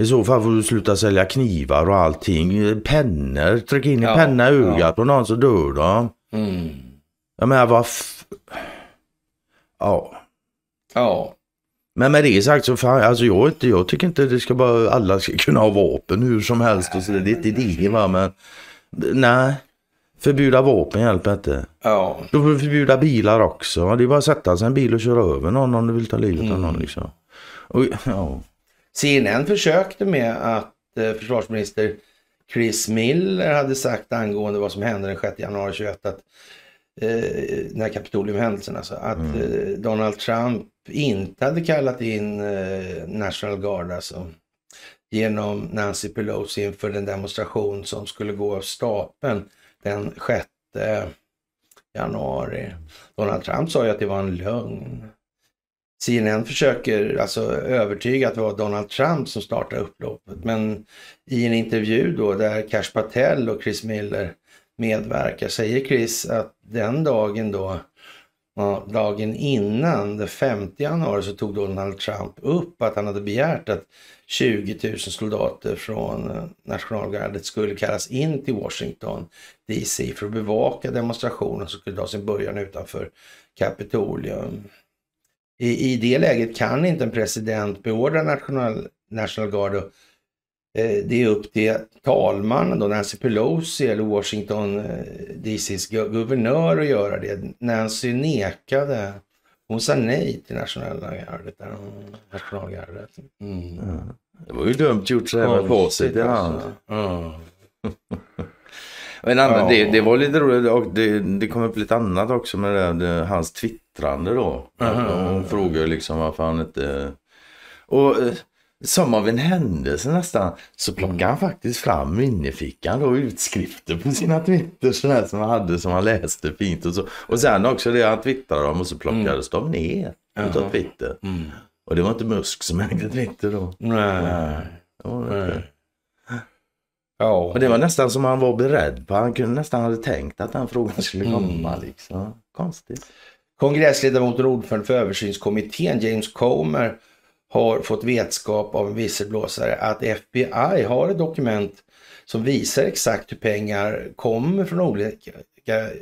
I så fall får du sluta sälja knivar och allting. Pennor, tryck in en Ja, penna i ja. ögat på någon så dör de. Mm. Jag menar vad f... Ja. Ja, Men med det sagt så fan, alltså jag, inte, jag tycker inte det ska bara, alla ska kunna ha vapen hur som helst och så det är inte det va men nej. Förbjuda vapen hjälper inte. ja. Då får vi förbjuda bilar också. Det är bara att sätta sig i en bil och köra över någon om du vill ta livet av Mm. någon liksom. Och, ja. CNN försökte med att eh, försvarsminister Chris Miller hade sagt angående vad som hände den 6 januari 21 att eh, den här Kapitoliumhändelsen alltså, att eh, Donald Trump inte hade kallat in eh, National Guard alltså genom Nancy Pelosi inför den demonstration som skulle gå av stapeln den 6 januari. Donald Trump sa ju att det var en lögn. CNN försöker alltså övertyga att det var Donald Trump som startade upploppet. Men i en intervju då där Cash Patel och Chris Miller medverkar säger Chris att den dagen då, ja, dagen innan, den 5 januari, så tog Donald Trump upp att han hade begärt att 20 000 soldater från eh, nationalgardet skulle kallas in till Washington DC för att bevaka demonstrationen som skulle ta sin början utanför Kapitolium. I, I det läget kan inte en president beordra National, National Guard att det är upp till talmannen då, Nancy Pelosi eller Washington eh, DCs gu- guvernör att göra det. Nancy nekade. Hon sa nej till nationella gardet. där, mm, Nationalgardet. Mm. Det var ju dumt gjort så med facit i hand. alltså. Ja. Och En annan, Ja. det, det var lite roligt och det, det kom upp lite annat också med det, det, hans twittrande då. Mhm. Hon frågade liksom varför han inte... Och eh, som av en händelse nästan så plockade han faktiskt fram minnefickan då utskrifter på sina twitter sådär som han hade som han läste fint och så. Och sen också det han twittrade om och så plockades de ner utav. Twitter. Mm. Och det var inte Musk som ägde Twitter då. Nej. Nej. Ja. Och det var nästan som han var beredd på. Han kunde nästan hade tänkt att den frågan skulle Mm. komma. Liksom. Konstigt. Kongressledamoten och ordförande för översynskommittén James Comer har fått vetskap av en visselblåsare att FBI har ett dokument som visar exakt hur pengar kommer från olika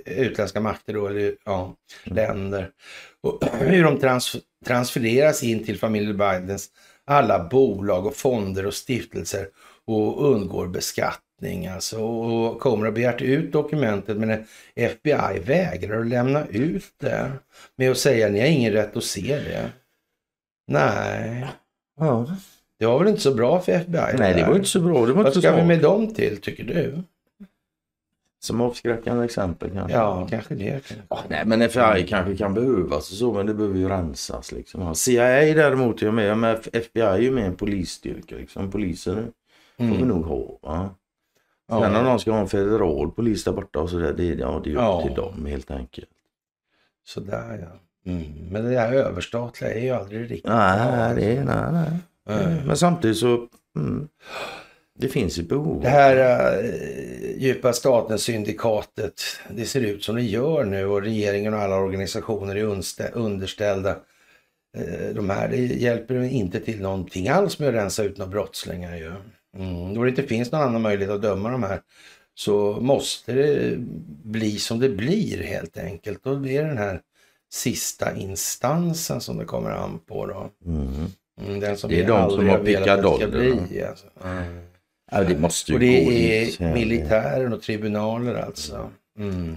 utländska makter då, eller ja, länder. Och hur de trans transfereras in till familjen Bidens alla bolag och fonder och stiftelser och undgår beskattning. Alltså, och Comer har begärt ut dokumentet men FBI vägrar att lämna ut det med att säga ni har ingen rätt att se det. Nej, Ja. det var väl inte så bra för FBI? Nej, det där. var inte så bra. Det var Vad ska vi smart. med dem till tycker du? Som avskräckande exempel kanske. Ja, kanske det. Ja, nej, men FBI kanske kan behövas och så, men det behöver ju rensas. Liksom. Ja, CIA däremot är med, men FBI är ju med en polisstyrka. Liksom. Poliser får vi Mm. nog ha. Va? Ja. Sen om de ska ha en federal polis där borta och så där, det, ja, det är ju upp Ja. till dem helt enkelt. Sådär ja. Mm. Men det där överstatliga är ju aldrig riktigt Nej, det är, nej, nej. Nej. Men samtidigt så, mm, det finns ju behov. Det här äh, djupa staten-syndikatet, det ser ut som det gör nu och regeringen och alla organisationer är underställda eh, de här. Det hjälper inte till någonting alls med att rensa ut några brottslingar ju. Mm. Då det inte finns någon annan möjlighet att döma de här så måste det bli som det blir helt enkelt. Blir det den här sista instansen som det kommer an på då. Mm. Mm, den som Det är de som har pickadollerna. Alltså. Ja, det måste ju Och det gå är dit. militären och tribunaler alltså. Mm.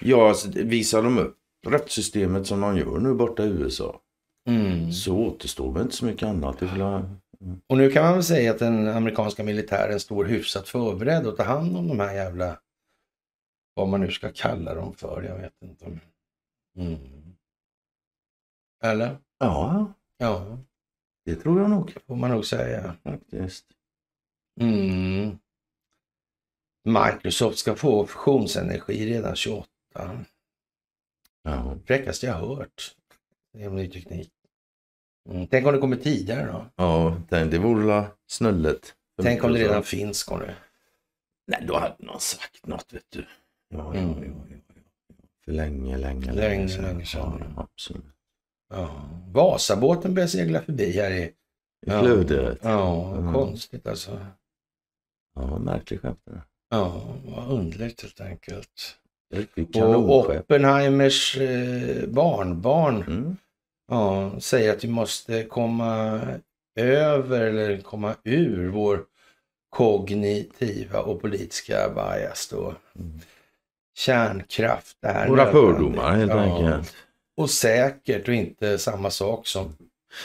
Ja, alltså, visar de upp rättssystemet som de gör nu borta i USA Mm. så återstår väl inte så mycket annat. Väl- Och nu kan man väl säga att den amerikanska militären står hyfsat förberedd att ta hand om de här jävla, vad man nu ska kalla dem för, jag vet inte. Mm. Eller? Ja, Ja. Det tror jag nog får man nog säga. faktiskt. Mm. Microsoft ska få fusionsenergi redan 28. Ja. Fräckaste jag hört. Det är ny teknik. Mm. Tänk om det kommer tidigare då? Ja, tänk, det vore la snullet. Tänk om det redan finns, det. Nej, då hade någon sagt något, vet du. Ja, ja, Mm. ja, ja, ja. Länge, länge, Länge, länge sedan. Ja, absolut. Ja. Vasabåten börjar segla förbi här i... I flödet. Ja, Mm. konstigt alltså. Ja, märklig skepp det där. Ja, vad underligt helt enkelt. Och. Oppenheimers eh, barnbarn Mm. ja, säger att vi måste komma över eller komma ur vår kognitiva och politiska bias då. Mm. Kärnkraft är Våra nödvändigt. fördomar helt Ja. enkelt. Och säkert och inte samma sak som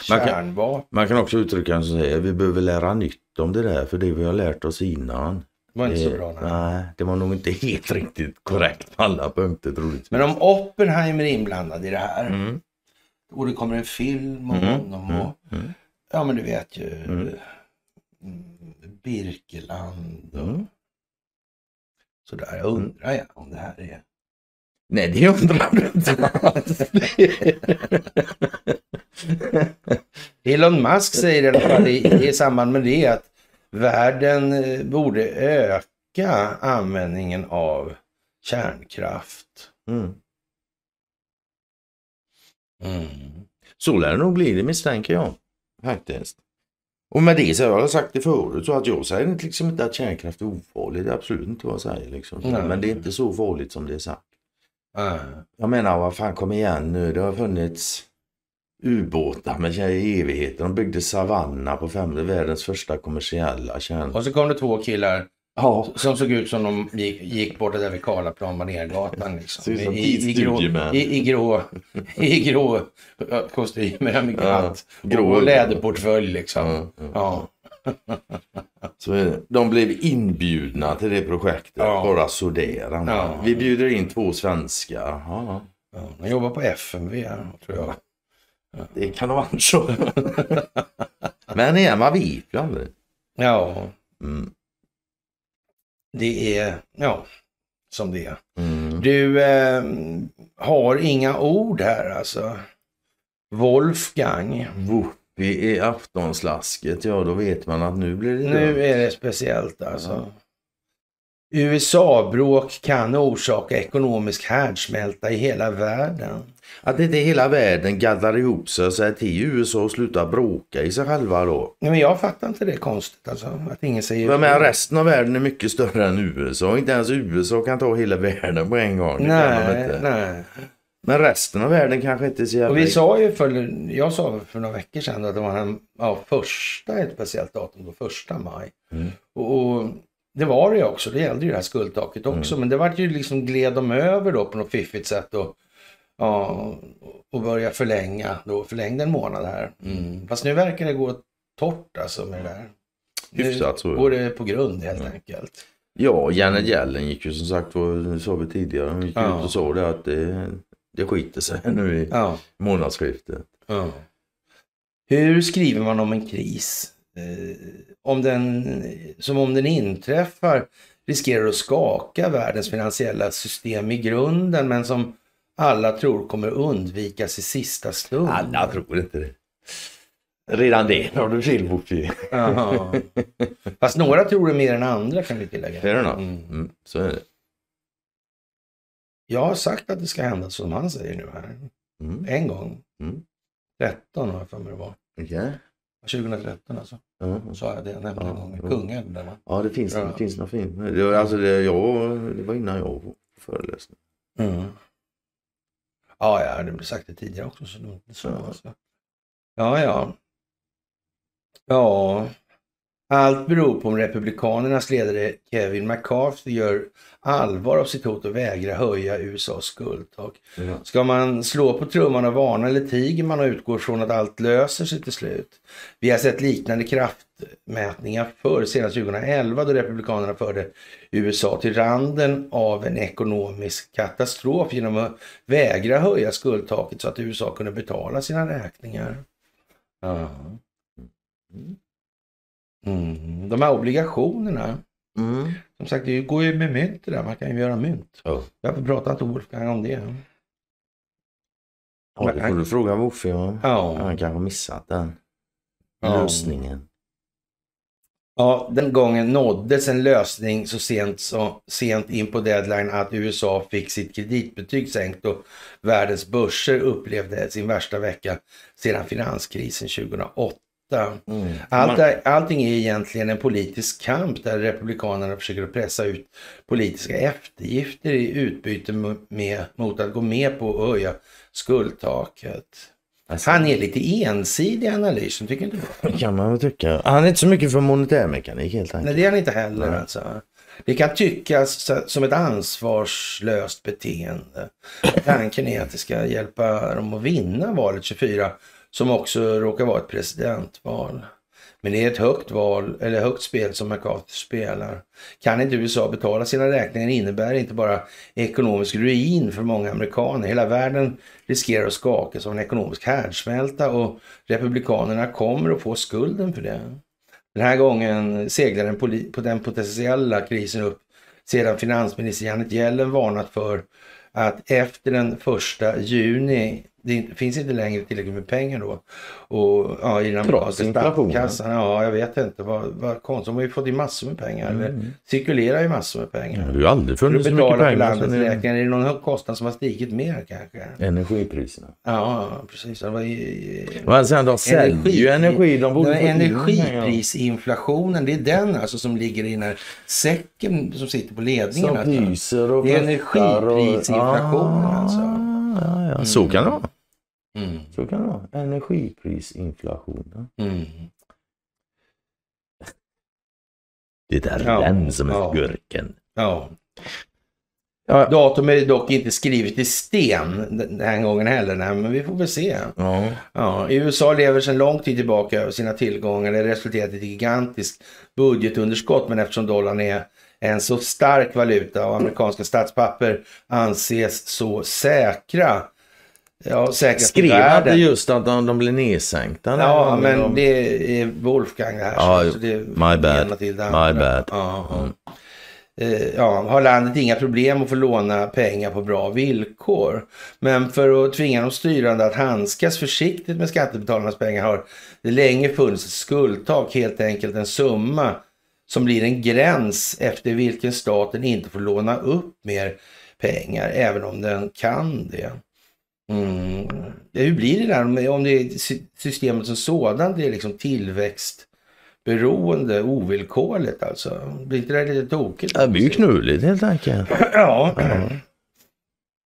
Man kan- kärnvapen. Man kan också uttrycka det som säger vi behöver lära nytt om det där för det vi har lärt oss innan. Det var inte så bra. Nej. nej, det var nog inte helt riktigt korrekt på alla punkter troligtvis. Men om Oppenheimer är inblandad i det här Mm. och det kommer en film om Mm, honom mm, och mm. ja men du vet ju Mm. mm, Birkeland och Mm. Sådär. Jag undrar jag om det här är Nej, det undrar du inte alls. Elon Musk säger i alla fall i, i samband med det att världen eh, borde öka användningen av kärnkraft. Mm. Mm. Så lär det nog bli, det misstänker jag. Faktiskt. Och med det så har jag sagt det förut, så att jag säger liksom inte att kärnkraft är ofarligt. Det är absolut inte vad jag säger. Liksom. Nej. Men det är inte så farligt som det är sagt. Ah. Jag menar, vad fan, kom igen nu. Det har funnits ubåtar med i evigheter. De byggde Savanna på femte världens första kommersiella kärn... Och så kom det två killar Ja, som såg ut som de gick, gick bort där vid Karlaplan, Manergatan. Liksom. Som I, i, grå, i, i grå, i kostymer med Ja, grå och läderportfölj liksom. Ja, ja. Så. De blev inbjudna till det projektet, Ja. bara sådär. Ja. Vi bjuder in två svenskar. Ja, Ja, de jobbar på FMV tror jag. det kan vara så. Men igen, man vet ju aldrig. Ja, Mm. Det är ja, som det är. Mm. Du eh, har inga ord här alltså. Wolfgang. Whoopi i aftonslasket, ja då vet man att nu blir det Nu är det speciellt alltså. USA-bråk kan orsaka ekonomisk härdsmälta i hela världen. Att inte hela världen gaddar ihop sig och säger till USA och slutar bråka i sig själva då. Nej, men jag fattar inte det konstigt alltså. Att ingen säger... Jag menar, resten av världen är mycket större än USA. Inte ens USA kan ta hela världen på en gång. Nej, nej. Men resten av världen kanske inte är så jävla... Och vi sa ju för, jag sa för några veckor sedan att det var en, ja, första, ett speciellt datum, då, första maj. Mm. Och, och det var det ju också, det gällde ju det här skuldtaket också. Mm. Men det var ju liksom, gled de över då på något fiffigt sätt och, ja, och börja förlänga, då förlängde en månad här. Mm. Fast nu verkar det gå torrt alltså med det där. Hyfsat så, Nu går det på grund helt Mm. enkelt. Ja, Janet Yellen gick ju som sagt, det sa vi tidigare, hon gick Ja. ut och sa det att det, det skiter sig nu i Ja. månadsskiftet. Ja. Hur skriver man om en kris? Om den, som om den inträffar riskerar att skaka världens finansiella system i grunden men som alla tror kommer undvikas i sista stund. Alla tror inte det. Redan det har du fel. Jaha. Fast några tror det mer än andra kan vi tillägga. Fair enough. Mm. Mm, så är det. Jag har sagt att det ska hända som han säger nu här. Mm. En gång. Mm. 13 har jag för mig det var. Okej. 2013 alltså. Ja. Sa jag det? Jag nämnde Ja, ja. Kungen där va? Ja, det finns, Ja. det finns något fint. Det var, alltså det, jag, det var innan jag var föreläsning. Mm. Ja, jag hade sagt det tidigare också. Så så, Ja. alltså. ja, ja. Ja, allt beror på om Republikanernas ledare Kevin McCarthy gör allvar av sitt hot att vägra höja USAs skuldtak. Ja. Ska man slå på trumman och varna eller tiger man och utgår från att allt löser sig till slut? Vi har sett liknande kraftmätningar förr, senast 2011 då Republikanerna förde USA till randen av en ekonomisk katastrof genom att vägra höja skuldtaket så att USA kunde betala sina räkningar. Ja. Mm. De här obligationerna, Mm. som sagt det går ju med mynt det där, man kan ju göra mynt. Ja. Varför pratar inte Wolfgang om det? Ja, det får du fråga Woffe om. Ja. Han kanske har missat den Ja. lösningen. Ja, den gången nåddes en lösning så sent, så sent in på deadline att USA fick sitt kreditbetyg sänkt och världens börser upplevde sin värsta vecka sedan finanskrisen 2008. Mm. Allt är, allting är egentligen en politisk kamp där Republikanerna försöker pressa ut politiska eftergifter i utbyte med, mot att gå med på att höja skuldtaket. Alltså, Han är lite ensidig i analysen, tycker inte du? det kan man väl tycka. Han är inte så mycket för monetärmekanik helt Nej, enkelt. det är han inte heller Nej. alltså. Det kan tyckas som ett ansvarslöst beteende. Tanken är att det ska hjälpa dem att vinna valet 24, som också råkar vara ett presidentval. Men det är ett högt val, eller högt spel som McCarthy spelar. Kan inte USA betala sina räkningar innebär det inte bara ekonomisk ruin för många amerikaner. Hela världen riskerar att skakas av en ekonomisk härdsmälta och republikanerna kommer att få skulden för det. Den här gången seglar den, på den potentiella krisen upp sedan finansminister Janet Yellen varnat för att efter den första juni, det finns inte längre tillräckligt med pengar då. Och ja, i den amerikanska inflationen. ja jag vet inte, vad, vad konstigt. De har ju fått in massor med pengar, eller cirkulerar ju massor med pengar. Det har ju aldrig funnits så mycket pengar landets nu. räkningar, är det någon kostnad som har stigit mer kanske? Energipriserna. Ja, precis. Det var i, Men sen de säljer ju energi. De borde energiprisinflationen, det är den alltså som ligger i den här säcken som sitter på ledningen. Som alltså. pyser och Det är fläktar och- energiprisinflationen, Ah, alltså. Ja, ja. Så kan det vara. Mm. Så kan det vara. Energiprisinflation. Mm. Det är Ja, den som är ja. skurken. Ja. Ja. Datum är dock inte skrivet i sten den här gången heller, nej, men vi får väl se. Ja. Ja, USA lever sedan lång tid tillbaka över sina tillgångar. Det resulterat i ett gigantiskt budgetunderskott, men eftersom dollarn är en så stark valuta och amerikanska statspapper anses så säkra. Ja, säkra Skrev han just att de, de blir nedsänkta? Ja, men De- det är Wolfgang det här. Ja, så det my bad. till det My bad. Ja, ja. Eh, ja, har landet inga problem att få låna pengar på bra villkor. Men för att tvinga de styrande att handskas försiktigt med skattebetalarnas pengar har det länge funnits ett skuldtak, helt enkelt en summa som blir en gräns efter vilken staten inte får låna upp mer pengar, även om den kan det. Mm. Ja, hur blir det där om- det är sy- systemet som sådant är liksom tillväxtberoende, ovillkorligt alltså? Blir inte det lite tokigt? Det blir ju knulligt helt enkelt. Ja,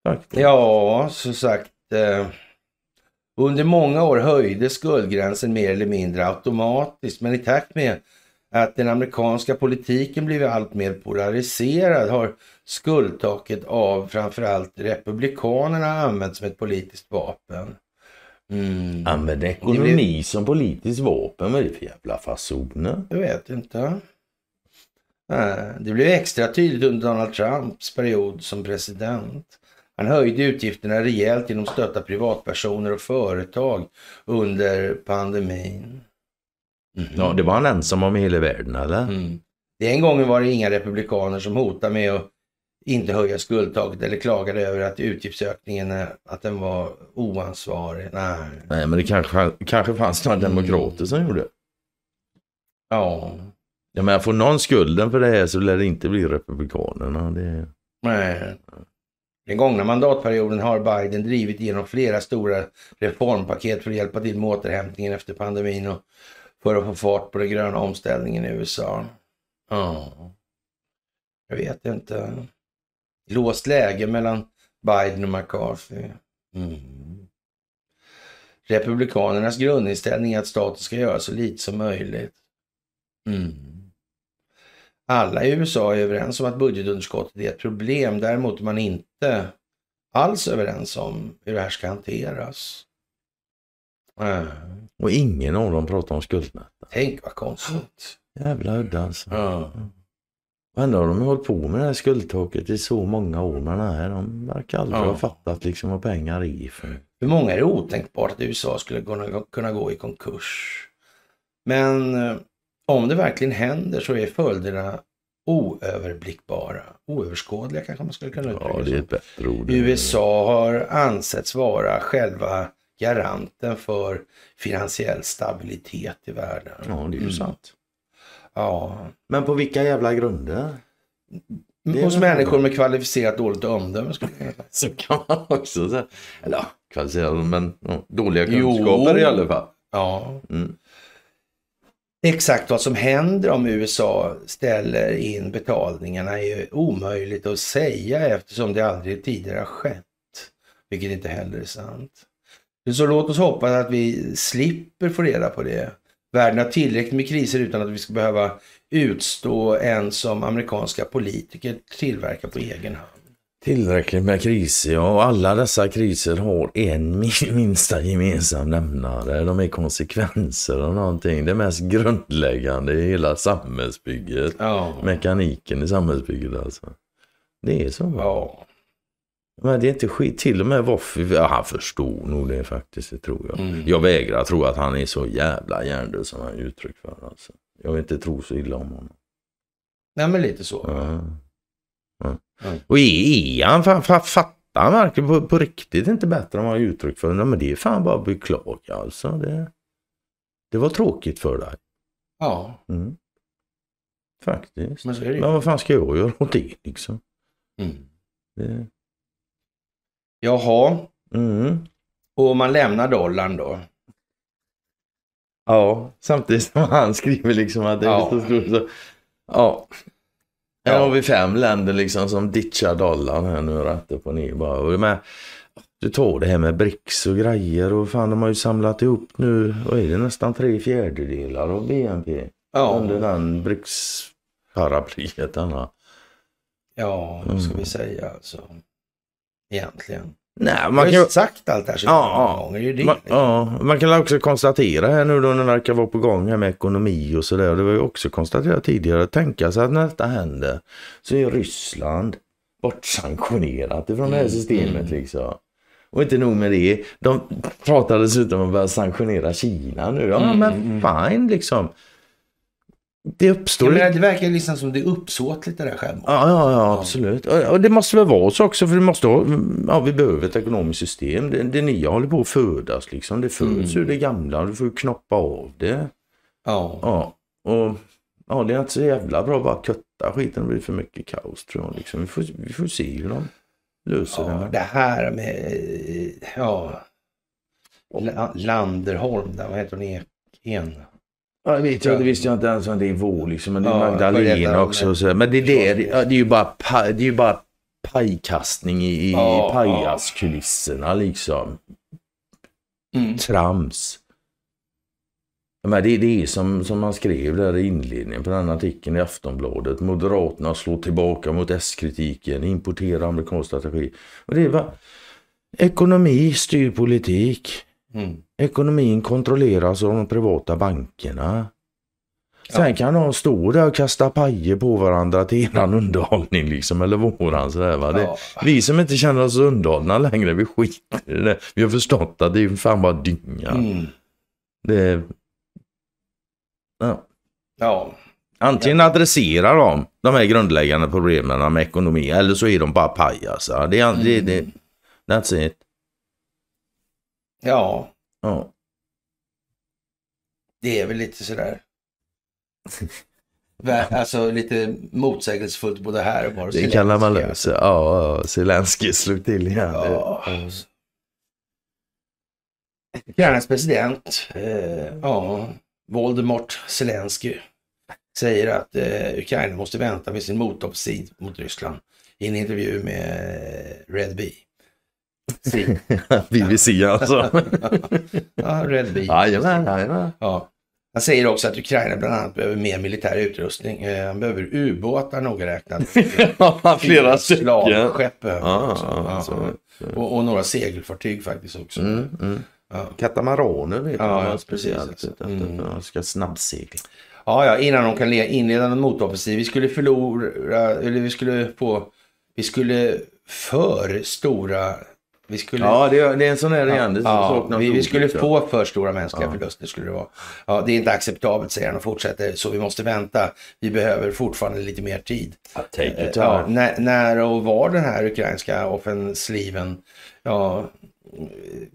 Faktiskt. ja som sagt. Eh, under många år höjdes skuldgränsen mer eller mindre automatiskt, men i takt med att den amerikanska politiken blivit allt mer polariserad har skuldtaket av framförallt republikanerna använts som ett politiskt vapen. Mm. Använder ekonomi som politiskt vapen. Vad är det för jävla fasoner? Jag vet inte. Det blev extra tydligt under Donald Trumps period som president. Han höjde utgifterna rejält genom att stötta privatpersoner och företag under pandemin. Mhm. Ja, det var han ensam om i hela världen eller? Mm. Det en gången var det inga republikaner som hotade med att inte höja skuldtaket eller klagade över att utgiftsökningen eh, att den var oansvarig. Nej. Nej, men det kanske, kanske fanns några Mm. demokrater som gjorde. Ja. Ja, men får någon skulden för det här så lär det inte bli republikanerna. Det... Nej. Den gångna mandatperioden har Biden drivit igenom flera stora reformpaket för att hjälpa till med återhämtningen efter pandemin och för att få fart på den gröna omställningen i USA. Ja. Jag vet inte. Låst läge mellan Biden och McCarthy. Mm. Republikanernas grundinställning är att staten ska göra så lite som möjligt. Mm. Alla i USA är överens om att budgetunderskottet är ett problem. Däremot är man inte alls överens om hur det här ska hanteras. Äh, Och ingen av dem pratar om skuldmätta. tänk vad konstigt. Jävla udda alltså. Ja. Och ändå har de hållit på med det här skuldtaket i så många år. Men nej, de verkar aldrig Ja. ha fattat liksom vad pengar är för. För många är det otänkbart att USA skulle kunna, kunna gå i konkurs. Men eh, om det verkligen händer så är följderna oöverblickbara. Oöverskådliga kanske man skulle kunna uttrycka Ja, det är ett bättre ord. USA har ansetts vara själva garanten för finansiell stabilitet i världen. Ja, det är ju Mm. sant. Ja. Men på vilka jävla grunder? Hos människor med kvalificerat dåligt omdöme skulle jag säga. Så kan man också säga. Eller ja, kvalificerade, men dåliga Jo. kunskaper i alla fall. Ja. Mm. Exakt vad som händer om USA ställer in betalningarna är omöjligt att säga eftersom det aldrig tidigare har skett. Vilket inte heller är sant. Så låt oss hoppas att vi slipper få reda på det. Världen har tillräckligt med kriser utan att vi ska behöva utstå en som amerikanska politiker tillverkar på egen hand. Tillräckligt med kriser, ja. Och alla dessa kriser har en min- minsta gemensam nämnare. De är konsekvenser av någonting. Det mest grundläggande i hela samhällsbygget. Ja. Mekaniken i samhällsbygget alltså. Det är så. va? ja. Men det är inte skit. Till och med Woffe, ja, han förstår nog det faktiskt, det tror jag. Mm. Jag vägrar tro att han är så jävla hjärndöd som han uttryck för. Alltså. Jag vill inte tro så illa om honom. Nej men lite så. Ja. Ja. Mm. Och är, är han, fa, fa, fattar han verkligen på, på riktigt inte bättre än vad han uttryck för? Nej, men det är fan bara att beklaga alltså. Det, det var tråkigt för dig. Ja, Mm. Faktiskt. men. Men vad fan ska jag göra åt det liksom? Mm. Det, Jaha, mm. och man lämnar dollarn då? Ja, samtidigt som han skriver liksom att det är Ja. så stort. Så, ja. Här Ja. har vi fem länder liksom som ditchar dollarn här nu rätt upp och ner bara. Och med, du tar det här med BRICS och grejer och fan de har ju samlat ihop nu, vad är det, nästan tre fjärdedelar av BNP. Ja, Under den BRICS-paraplyet ja vad ska Mm. vi säga alltså? Egentligen. Nej, Man kan sagt allt det här så Ja, gånger. Det är ju. Man, ja, man kan också konstatera här nu då när det verkar vara på gång här med ekonomi och sådär. Det var ju också konstaterat tidigare. Tänka sig att när detta händer så är Ryssland bortsanktionerat ifrån det här Mm, systemet mm. liksom. Och inte nog med det. De pratar dessutom om att börja sanktionera Kina nu. Ja Mm, men mm. fine liksom. Det uppstår menar, det verkar liksom som det är uppsåtligt det där självmordet. Ja, ja, ja, absolut. Och det måste väl vara så också, för det måste ha, ja, vi behöver ett ekonomiskt system. Det, det nya håller på att födas liksom. Det föds Mm. ur det gamla, du får knoppa av det. Ja. Ja, och ja, det är inte så jävla bra att bara kutta skiten. Det blir för mycket kaos tror jag. Liksom. Vi, får, vi får se hur de löser ja, det. det här med, ja, La- Landerholm, där, vad heter hon? Ek- En. Ja, jag vet, jag, det visste jag inte ens om det är vår liksom. Men det är Ja, Magdalena också. Och så. Men det, är det, ja, det är ju bara, det är ju bara pajkastning i, i Ja, pajaskulisserna liksom. Mm. trams. Men det, det är som, som man skrev där i inledningen på den artikeln i Aftonbladet. Moderaterna slår tillbaka mot S-kritiken, importerar amerikansk strategi. Och det är bara, ekonomi styr politik. Mm. Ekonomin kontrolleras av de privata bankerna. Sen kan de stå där och kasta pajer på varandra till eran underhållning liksom, eller våran sådär va. Det, Ja. Vi som inte känner oss underhållna längre, vi skiter i det. Vi har förstått att det är fan bara dynga. Mm. Det, ja. Ja. Antingen adresserar de de här grundläggande problemen med ekonomi eller så är de bara pajasar. Det, är- det, det, Mm. that's it. ja, Ja. det är väl lite sådär. Alltså lite motsägelsefullt både här och var. Det kallar man lösa. Ja, Zelenskyj slog till igen. Ja. Ukrainas president, eh, ja, Voldemort Zelensky, säger att eh, Ukraina måste vänta med sin motoffensiv mot Ryssland i en intervju med eh, Red Bee. BBC alltså. ja, Red Bee. Jajamän, jajamän. Ja. Han säger också att Ukraina bland annat behöver mer militär utrustning. Eh, han behöver ubåtar noga räknat. Flera stycken. Slagskepp behöver Ja, också. ja, Ja, så- Och, och några segelfartyg faktiskt också. Mm, mm. Ja. Katamaraner vet Ja, man ja, ja, speciellt. precis. Mm. ska snabbsegla. Ja, ja, innan de kan le- inleda en motoffensiv. Vi skulle förlora, eller vi skulle få, vi skulle för stora Vi skulle, Ja, det är, det är en sån här igen. Det ja, saknas vi, vi skulle få för stora mänskliga Ja. förluster. Skulle det vara. Ja, det är inte acceptabelt säger han och fortsätter. Så vi måste vänta. Vi behöver fortfarande lite mer tid. Take it Ja, när, när och var den här ukrainska offensiven ja,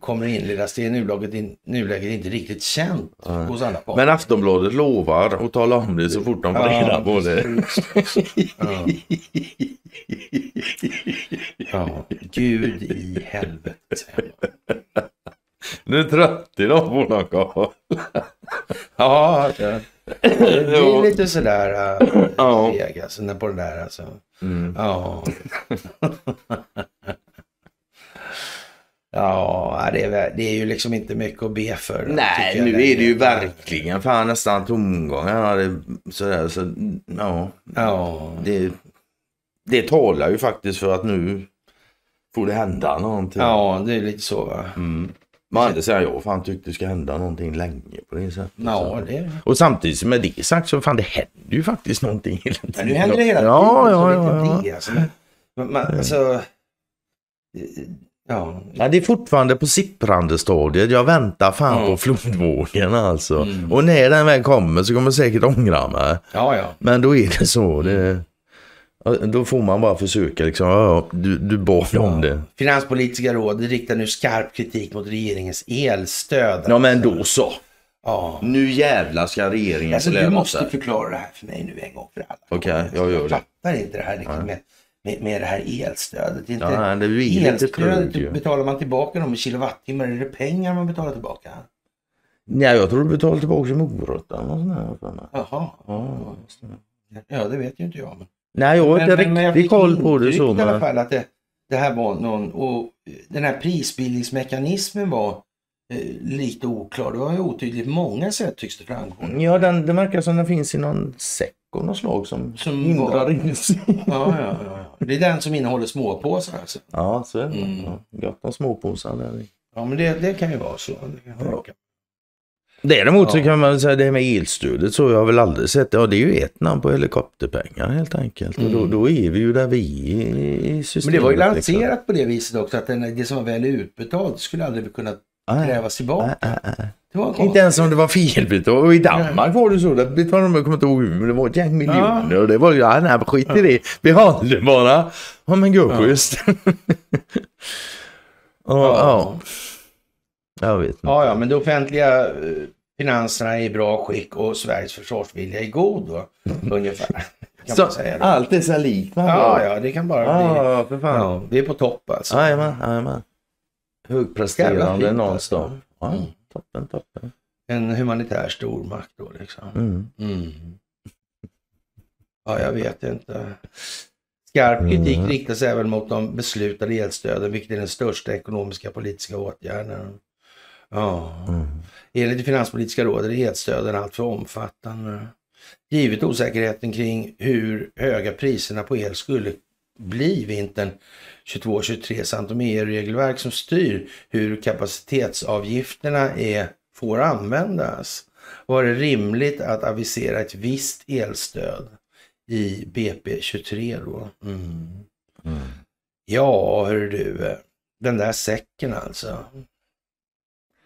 kommer inledas, det är i nuläget, in, nuläget inte riktigt känt hos alla parter. Men Aftonbladet lovar att tala om det så fort de får reda på det. Ja. ja, Gud i helvete. Nu är trött idag karl. Ja, det, det blir lite sådär uh, Ja. feg alltså, på det där alltså. Mm. Ja. Ja, det är, det är ju liksom inte mycket att be för. Nej, nu är det ju verkligen fan nästan tomgång. Han hade sådär så ja. Ja, Det, det talar ju faktiskt för att nu får det hända någonting. ja, det är lite så va. Mm. Men säger jag fan tyckte det ska hända någonting länge på det sättet. Ja, det Och samtidigt med det sagt så fan det händer ju faktiskt någonting hela tiden. Men nu händer det hela tiden. Ja, ja, det ja. ja. det, alltså. Men, men, alltså, ja, Ja, det är fortfarande på sipprande stadiet. Jag väntar fan Ja. på flodvågen alltså. Mm. Och när den väl kommer så kommer jag säkert ångra mig. ja, ja. Men då är det så. Det, då får man bara försöka liksom. Ja, ja, du, du bad om det. Finanspolitiska rådet riktar nu skarp kritik mot regeringens elstöd. Ja men då så. Ja. Nu jävlar ska regeringen Alltså, du måste sig. förklara det här för mig nu en gång för alla. Okej, jag gör Jag det. fattar inte det här liksom, med, med, med det här elstödet. Inte, Ja, det blir elstödet betalar man tillbaka dem i kilowattimmar. Är det pengar man betalar tillbaka? Nej, jag tror du betalar tillbaka som eller något sånt mig. Jaha. Ja. Ja, det vet ju inte jag. Men... Nej, jag har inte jag riktigt koll på det så. i alla Men... fall att det, det här var någon, och den här prisbildningsmekanismen var eh, lite oklar. Det var ju otydligt många sätt tycks det framgå. Ja, den, det verkar som den finns i någon säck av något slag som, Som hindrar insyn. Ja, ja, ja. Det är den som innehåller småpåsar alltså. Ja, så är det. Mm. Ja, gott om småpåsar där. Ja, men det, det kan ju vara så. Det kan Ja. Däremot så Ja. kan man säga det med elstödet så har jag väl aldrig sett. Ja, det är ju ett namn på helikopterpengar helt enkelt. Och då, Mm. då är vi ju där vi är i systemet. Men det var ju liksom. lanserat på det viset också att den, det som var väl utbetalt skulle aldrig kunna Nej, krävas tillbaka. nej. Det var Inte ens om det var felbetalt. Och i Danmark var det så. Där betalade de, jag kommer inte ihåg hur, men det var ett gäng miljoner. Och det var ju, ja, nej, skit i det. Behåll det bara. Ja, men gud, Ja. schysst. ja. Jag vet inte. Ja, ja, men de offentliga eh, finanserna är i bra skick och Sveriges försvarsvilja är god då, ungefär. Kan Så, allt är så likt man Ja, ja, det kan bara bli... Ja, för fan. Ja, vi är på topp alltså. Jajamän, jajamän. Högpresterande nonstop. alltså. Ja, Mm. toppen, toppen. En humanitär stormakt då liksom. Mm. Mm. Ja, jag vet inte. Skarp kritik Mm. riktas även mot de beslutade elstöden, vilket är den största ekonomiska politiska åtgärden. Ja. Mm. Enligt det finanspolitiska rådet är elstöden alltför omfattande. Givet osäkerheten kring hur höga priserna på el skulle bli vintern 22-23 samt om EU-regelverk som styr hur kapacitetsavgifterna är, får användas var det rimligt att avisera ett visst elstöd i BP23 då. Mm. Mm. Ja, hör du, den där säcken alltså.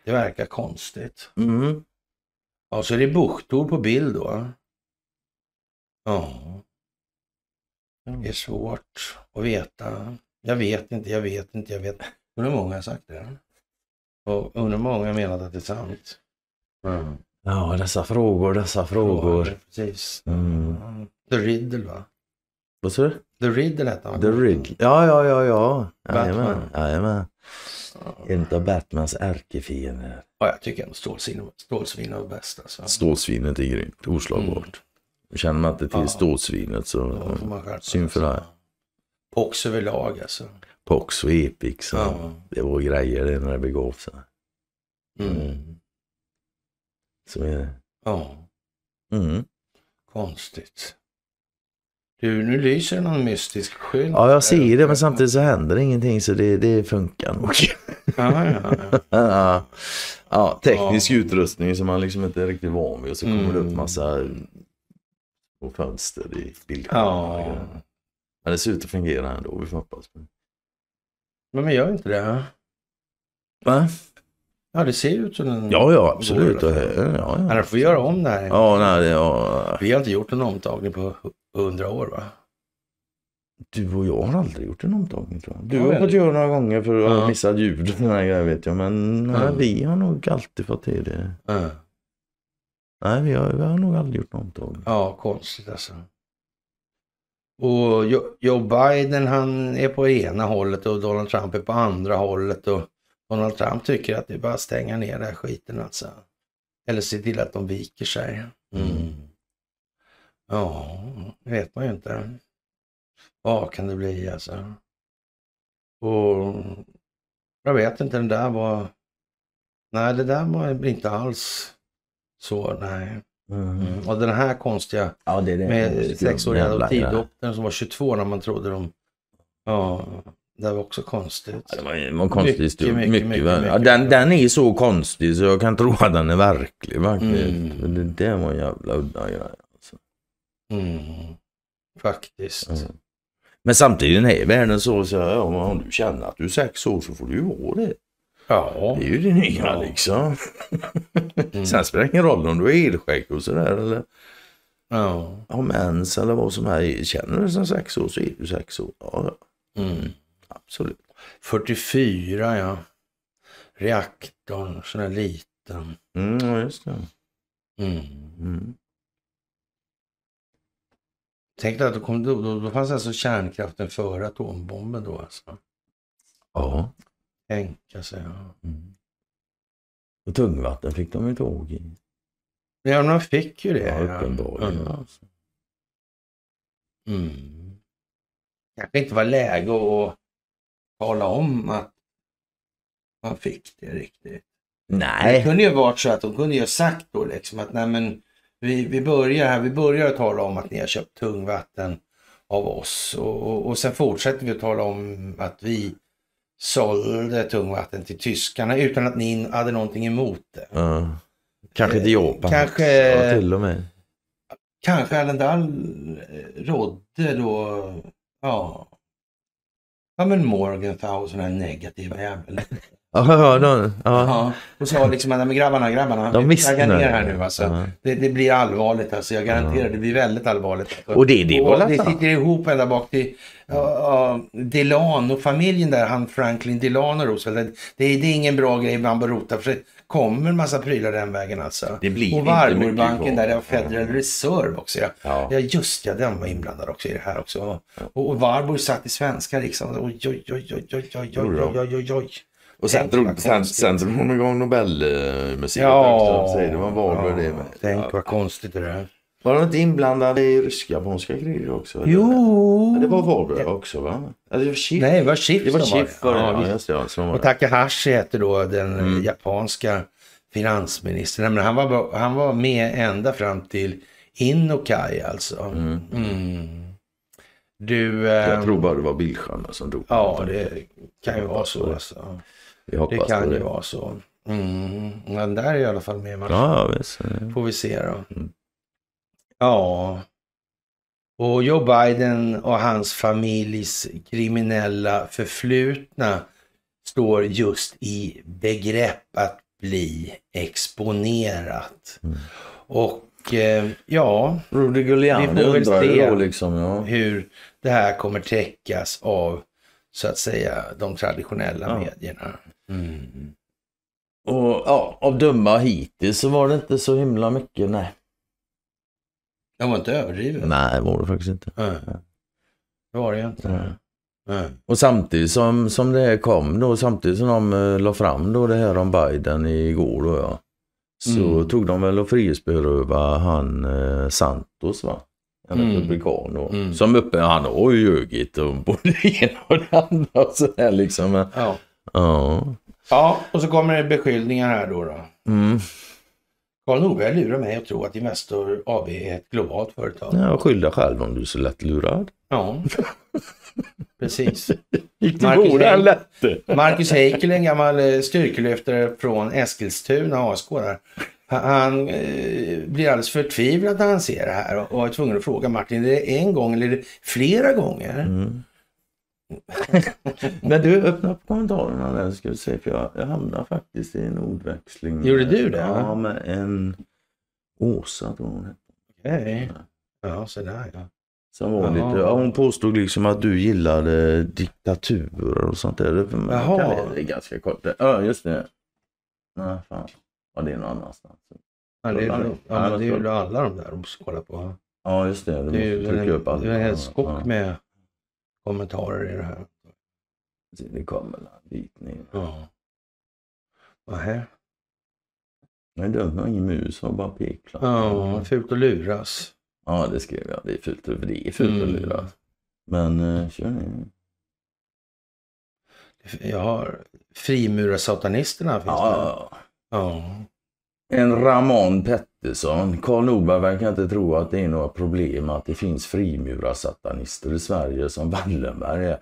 Det verkar konstigt. Mm. Ja, så är det buchtor på bild då. Ja, det är svårt att veta. Jag vet inte, jag vet inte, jag vet. Undrar många har sagt det. Och undrar många menat att det är sant. Mm. Ja, dessa frågor, dessa frågor. Ja, precis. Mm. The Riddle va? Vad sa du? The Riddle hette han. The Riddle. Ja, ja, ja, ja. Jajamän, Batman. jajamän. En av Batmans ärkefiender. Ja, jag tycker ändå Stålsvin Stålsvin var bäst alltså. Stålsvinet är grymt, oslagbart. Känner man inte till Ja. stålsvinet så skärpa synd för sig. det. Pox överlag alltså. Pox och Epic, så Ja. det var grejer det när det begav sig. Mm. Mm. Så är det. Ja, Mm. konstigt. Du, nu lyser någon mystisk skylt. Ja, jag ser det, men samtidigt så händer ingenting så det, det funkar nog. Ja, ja, ja. ja. teknisk Ja. utrustning som man liksom inte är riktigt van vid och så kommer det upp Mm. massa och fönster i bilden. ja. Men det ser ut att fungera ändå, vi får hoppas. Men man gör inte det. Va? Ja, det ser ut som en... Ja, ja, absolut. går i Ja, ja, de får göra om det här. ja nej, det, ja. Vi har inte gjort en omtagning på hundra år va? Du och jag har aldrig gjort en omtagning tror jag. Du har fått göra några gånger för att Ja. missat ljud och grejer vet jag. Men nej, Ja. vi har nog alltid fått till det. Ja. Nej, vi har, vi har nog aldrig gjort en omtagning. Ja, konstigt alltså. Och Jo- Joe Biden han är på ena hållet och Donald Trump är på andra hållet. Och Donald Trump tycker att det är bara att stänga ner den här skiten alltså. Eller se till att de viker sig. Mm. Ja, det vet man ju inte. Vad kan det bli alltså? Och jag vet inte, den där var... Nej, det där var inte alls så, nej. Mm. Och den här konstiga Ja, det är det. med sexåriga adoptivdottern som var 22 när man trodde de... Ja, det var också konstigt. Ja, det var en, konstig Mycket, historia. mycket, Mycket, mycket, mycket, ja, den, den är så konstig så jag kan tro att den är verklig faktiskt. Mm. Det, det var en jävla udda grej. Mm. Faktiskt. Mm. Men samtidigt är världen så, så ja, om du känner att du är sex år så får du ju vara det. Ja. Det är ju det nya Ja. liksom. Mm. Sen spelar det ingen roll om du har elskägg och sådär eller ja. har mens eller vad som är. Känner du dig som sex år så är du sex år. Ja, ja, Mm. Absolut. 44 ja. Reaktorn, sån här liten. Mm, ja, just det. Mm. Mm. Tänk dig att då, kom, då, då, då fanns alltså kärnkraften före atombomben då alltså. Ja. Tänka sig. Ja. Mm. Och tungvatten fick de ju tåg i. Ja, de fick ju det. Ja, ja. uppenbarligen. Mm. Alltså. Mm. Kanske inte var läge att tala om att man fick det riktigt. Det Nej. kunde ju varit så att de kunde ju ha sagt då liksom att nej men vi, vi börjar här, vi börjar tala om att ni har köpt tungvatten av oss och, och, och sen fortsätter vi att tala om att vi sålde tungvatten till tyskarna utan att ni hade någonting emot det. Ja. Kanske till Japan. Kanske- Ja, till och med. Kanske Allendal eh, rådde då, ja, ja men Morgenthau, sån här negativa jävel. Ja, ja, de, ja. Ja, och sa liksom att "Nej, men grabbarna, grabbarna, De tagga ner det. här nu alltså. Ja. Det, det blir allvarligt alltså, jag garanterar, det blir väldigt allvarligt. Alltså. Och det, det var Och lätt. det sitter ihop ända bak till uh, Delano-familjen där, han Franklin Delano Roosevelt. Det, är- det är ingen bra grej man bör rota för sig. Kommer en massa prylar den vägen alltså. Det blir och mycket där, det var Federal Reserve också. Ja. Ja. Ja just ja, den var inblandad också i det här också. Och, och Warburg satt i svenska riksdagen. Oj, oj, oj, oj, oj, oj, oj, oj, oj, oj. Och sen drog, sen, sen drog de igång Nobelmuseet Ja, också. Det var Varberg det med. tänk Ja. vad konstigt det där. Var de inte inblandade i rysk-japanska kriget också? eller? Jo. Ja, Det var Varberg också va? Eller det var Schiff. Nej, det var Schiff det var som Schiff var det. Ja, Ja, just det. Ja, var Och det. Takahashi hette då den eh, Mm. japanska finansministern. Men han var, han var med ända fram till Inokai alltså. Mm. Mm. Du... Jag ehm, tror bara det var bildskärmar som dog. Ja, det kan ju vara så. Alltså. Vi hoppas Det kan på ju det. vara så. Mm. Men där är i alla fall med i matchen. Ja. Får vi se då. Mm. Ja. Och Joe Biden och hans familjs kriminella förflutna står just i begrepp att bli exponerat. Mm. Och eh, ja, Rudy Giuliani Vi får väl se. liksom. Ja. hur det här kommer täckas av så att säga de traditionella Ja. medierna. Mm. Och ja, av döma hittills så var det inte så himla mycket. Nej, Det var inte överdrivet. nej var det faktiskt inte. Nej. Det var det inte. Nej. Nej. Och samtidigt som, som det här kom då, samtidigt som de uh, la fram då det här om Biden igår då ja. Så Mm. tog de väl och frihetsberöva han eh, Santos va? En Mm. republikan då. Mm. Som uppe, han har ju ljugit och både det ena och det andra och sådär liksom. Ja. ja. ja, och så kommer det beskyllningar här då. då. Mm. Karl Norberg lurar mig att tro att Investor AB är ett globalt företag. ja. Skyll dig själv om du är så lätt lurad. Ja, precis. Gick Marcus till bordet Henk. lätte. Marcus Heikel, en gammal eh, styrkelyftare från Eskilstuna, ASK där. Han, han eh, blir alldeles förtvivlad när han ser det här och, och är tvungen att fråga Martin, är det en gång eller är det flera gånger? Mm. Men du, öppna upp kommentarerna där ska vi se. För jag, jag hamnade faktiskt i en ordväxling. Gjorde du det? Ja, med en Åsa tror hon hette. Okej. Ja, så där ja. Som var lite, ja, hon påstod liksom att du gillade diktaturer och sånt där. Jaha. det är ganska kort. Ja, just det. Nej, fan. Ja, det är någon annanstans. Ja, det är, Ja, ja, ja, men det är ju men- alla de där de ska kolla på. Ja, just det. Du måste trycka upp allt. det är en skock med kommentarer i det här. Det kommer dit ner. Ja. Nähä. Det var ingen mus, var bara pekklapp. Ja, fult att luras. Ja, det skrev jag. Det är fult, det är fult att Mm. lura. Men uh, kör ni. Jag har frimurarsatanisterna. Finns det. Ja, ja. En Ramon Pettersson. Karl Norberg verkar inte tro att det är några problem att det finns frimurarsatanister i Sverige som Wallenberg är.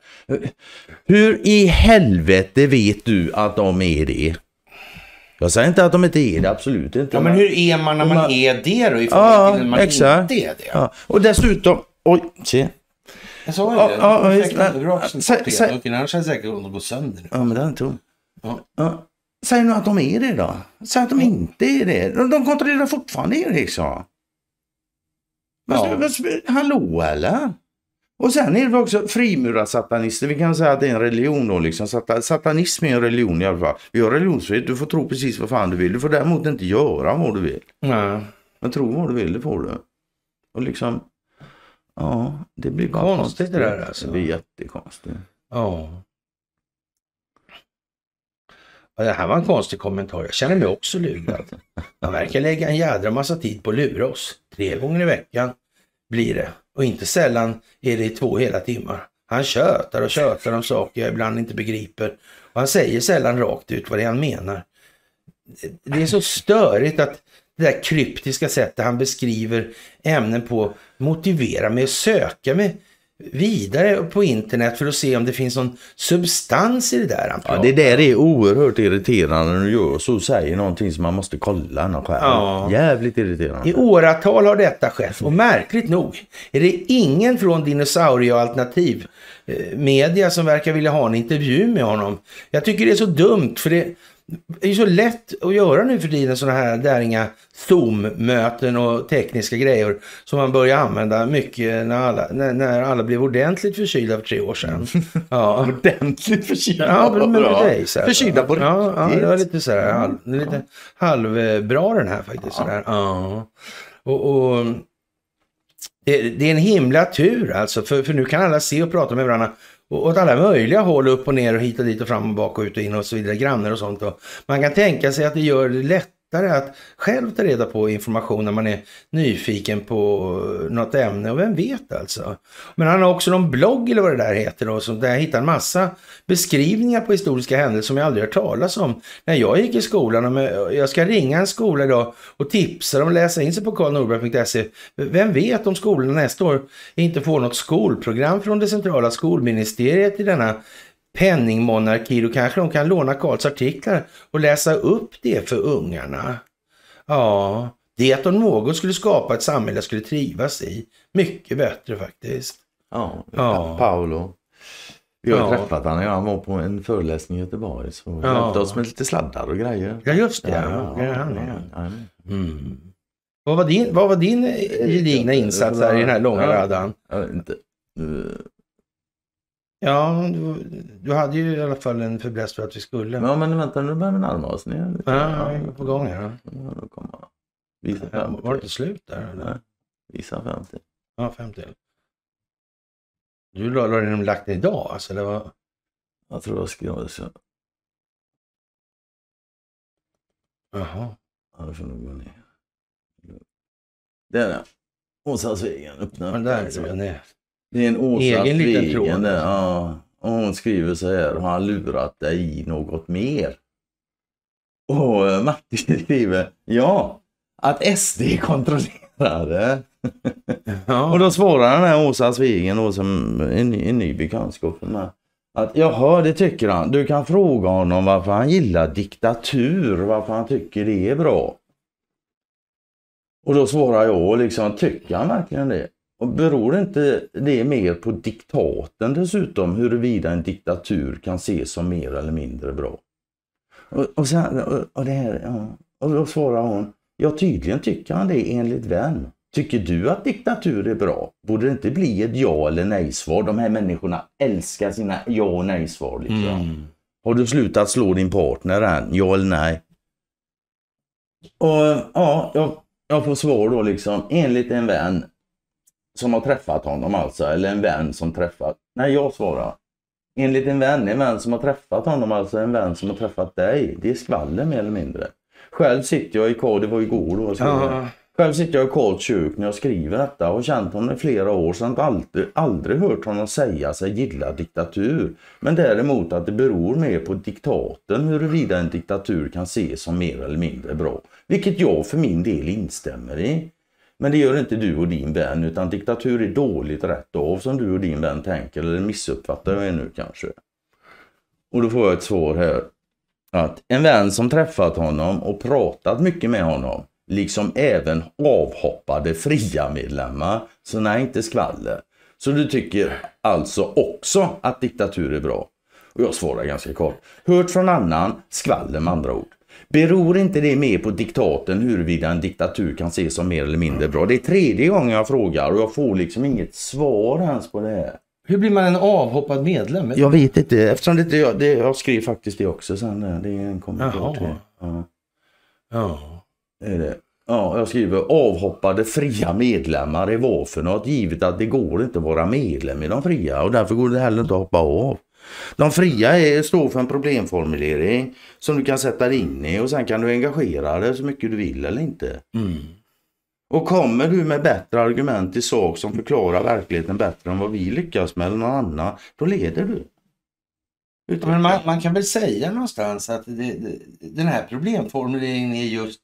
Hur i helvete vet du att de är det? Jag säger inte att de inte är det, absolut inte. Ja, men hur är man när man Man- är det då? I Ja, förhållande till när man exakt. inte är det? Ja, och dessutom... Oj, se. Jag sa ju det. ja, Ja, Annars hade säkert gått sönder. Ja, men den är tom. Ja. Säg nu att de är det då. Säg att de inte är det. De, de kontrollerar fortfarande Ericsson. Ja. Ja. Hallå eller? Och sen är det också frimurarsatanister. Vi kan säga att det är en religion då. Liksom. Sata- Satanism är en religion i alla fall. Vi har religionsfrihet. Du får tro precis vad fan du vill. Du får däremot inte göra vad du vill. Nej. Men tro vad du vill, det får du. Och liksom, ja, det blir bara Konstigt det där, alltså. Det blir jättekonstigt. Ja. Ja, Det här var en konstig kommentar. Jag känner mig också lurad. Man verkar lägga en jädra massa tid på att lura oss. Tre gånger i veckan blir det. Och inte sällan är det i två hela timmar. Han tjötar och tjötar om saker jag ibland inte begriper. Och han säger sällan rakt ut vad det är han menar. Det är så störigt att det där kryptiska sättet han beskriver ämnen på motiverar mig att söka mig vidare på internet för att se om det finns någon substans i det där Ja, det där är oerhört irriterande när du gör så. Säger någonting som man måste kolla själv. Ja. Jävligt irriterande. I åratal har detta skett och märkligt nog är det ingen från Dinosaurie och Alternativ eh, Media som verkar vilja ha en intervju med honom. Jag tycker det är så dumt för det är ju så lätt att göra nu för tiden sådana här där inga Zoom-möten och tekniska grejer som man börjar använda mycket när alla, när, när alla blev ordentligt förkylda för tre år sedan. Ja. Ordentligt förkylda. Ja, men med dig så här. Förkylda på ja, ja, riktigt. det var lite så här, halv, lite halvbra den här faktiskt. Så där. Ja. Och, och det, det är en himla tur alltså, för, för nu kan alla se och prata med varandra och åt alla möjliga håll, upp och ner och hit och dit och fram och bak och ut och in och så vidare, grannar och sånt. Och man kan tänka sig att det gör det lättare att själv ta reda på information när man är nyfiken på eh, något ämne och vem vet alltså. Men han har också någon blogg eller vad det där heter då, som där jag hittar en massa beskrivningar på historiska händelser som jag aldrig hört talas om. När jag gick i skolan, jag jag ska ringa en skola idag och tipsa dem att läsa in sig på karlnorberg.se. Vem vet om skolorna nästa år inte får något skolprogram från det centrala skolministeriet i denna penningmonarki, då kanske de kan låna Karls artiklar och läsa upp det för ungarna. Ja, det om något skulle skapa ett samhälle jag skulle trivas i. Mycket bättre faktiskt. Ja, Ja. Paolo. Vi har Ja. träffat honom. Han var på en föreläsning i Göteborg. Så Ja. hjälpte oss med lite sladdar och grejer. Ja, just det. Ja, Ja, ja. Mm. Vad var din, vad var din gedigna insats här i den här långa Ja. radan? Inte. Ja, du, du hade ju i alla fall en fäbless för att vi skulle. Ja, men vänta nu börjar vi närma oss lite. Ja, vi är på gång här. Ja, han. Visa Ja, 50. Var det inte slut där? Nej, Eller? visa 50. Ja, fem till. Du la, den lagt idag alltså? Eller vad? Jag tror jag skrev så. Jaha. Ja, då får nog gå ner. Där är Åsa Svegen öppnar. Men där är den. Det är en Åsa Egen liten tråd. där. Ja. Och hon skriver så här. Har han lurat dig i något mer? Och eh, Martin skriver. Ja. Att SD kontrollerade. Och Ja. då svarar den här Åsa Svegen då som en, en ny bekantskap för mig. Att jaha, det tycker han. Du kan fråga honom varför han gillar diktatur. Varför han tycker det är bra. Och då svarar jag liksom, tycker han verkligen det? Och beror inte det mer på diktaten dessutom huruvida en diktatur kan ses som mer eller mindre bra? Och, och, sen, och, och det här, ja. och då svarar hon, ja tydligen tycker han det enligt vän. Tycker du att diktatur är bra? Borde det inte bli ett ja eller nej-svar? De här människorna älskar sina ja och nej-svar. Liksom. Mm. Har du slutat slå din partner än? Ja eller nej? Och ja, jag, jag får svar då liksom enligt en vän som har träffat honom alltså, eller en vän som träffat... Nej, jag svarar. Enligt en vän, en vän som har träffat honom, alltså en vän som har träffat dig. Det är skvaller mer eller mindre. Själv sitter jag i Karl, det var igår då. Ja. Själv sitter jag i Karls kök när jag skriver detta och har känt honom i flera år så aldrig, aldrig hört honom säga sig gilla diktatur. Men däremot att det beror mer på diktaten huruvida en diktatur kan ses som mer eller mindre bra. Vilket jag för min del instämmer i. Men det gör inte du och din vän utan diktatur är dåligt rätt av som du och din vän tänker eller missuppfattar jag nu kanske. Och då får jag ett svar här. Att en vän som träffat honom och pratat mycket med honom liksom även avhoppade fria medlemmar. Så nej, inte skvaller. Så du tycker alltså också att diktatur är bra? Och jag svarar ganska kort. Hört från annan, skvaller med andra ord. Beror inte det mer på diktaten huruvida en diktatur kan ses som mer eller mindre bra? Det är tredje gången jag frågar och jag får liksom inget svar ens på det här. Hur blir man en avhoppad medlem? Jag vet inte, eftersom det inte jag, det, jag skrev faktiskt det också sen. där. Det är en kommentar till. Ja. Ja. Är det. Ja, jag skriver avhoppade fria medlemmar är vad för något givet att det går inte att vara medlem i de fria och därför går det heller inte att hoppa av. De fria är, står för en problemformulering som du kan sätta dig in i och sen kan du engagera dig så mycket du vill eller inte. Mm. Och kommer du med bättre argument i sak som förklarar verkligheten bättre än vad vi lyckas med eller någon annan, då leder du. Men man, man kan väl säga någonstans att det, det, den här problemformuleringen är just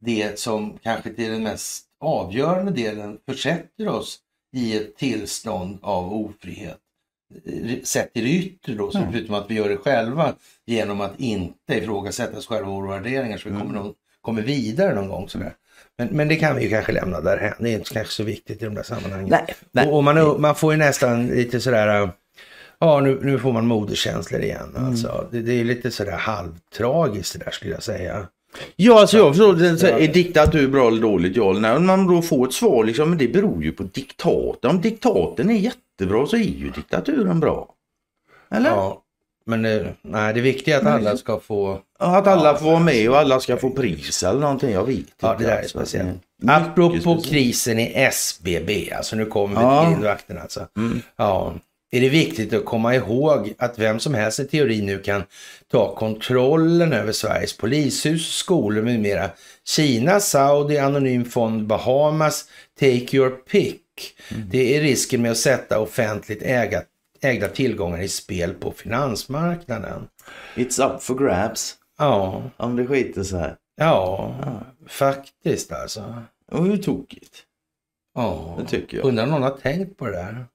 det som kanske till den mest avgörande delen försätter oss i ett tillstånd av ofrihet. Sett till det yttre då, så Mm. förutom att vi gör det själva genom att inte ifrågasätta oss själva och våra värderingar så vi kommer, någon, kommer vidare någon gång. Sådär. Men, men det kan vi ju kanske lämna därhän. Det är inte kanske så viktigt i de där sammanhangen. Nej, nej. Och, och man, man får ju nästan lite sådär, ja nu, nu får man moderkänslor igen. Mm. Alltså. Det, det är lite sådär halvtragiskt det där skulle jag säga. Ja, alltså jag förstår. Är diktatur bra eller dåligt? Ja? Om man då får ett svar liksom, men det beror ju på diktaten. Om diktaten är jättebra så är ju diktaturen bra. Eller? Ja, men eh, nej, det viktiga är att alla ska få... Ja, Att alla får vara med och alla ska få pris eller någonting. Jag vet inte. Ja, det där är alltså. speciellt. Apropå speciellt. krisen i SBB, alltså nu kommer vi till grindvakten alltså. Mm. Ja, är det viktigt att komma ihåg att vem som helst i teorin nu kan ta kontrollen över Sveriges polishus, skolor med mera. Kina, Saudi, Anonym Fond, Bahamas, Take Your Pick. Mm. Det är risken med att sätta offentligt äga, ägda tillgångar i spel på finansmarknaden. It's up for grabs. Ja, Om det skiter sig. ja, faktiskt alltså. Och hur tokigt? Ja, Det tycker jag. undrar om någon har tänkt på det där.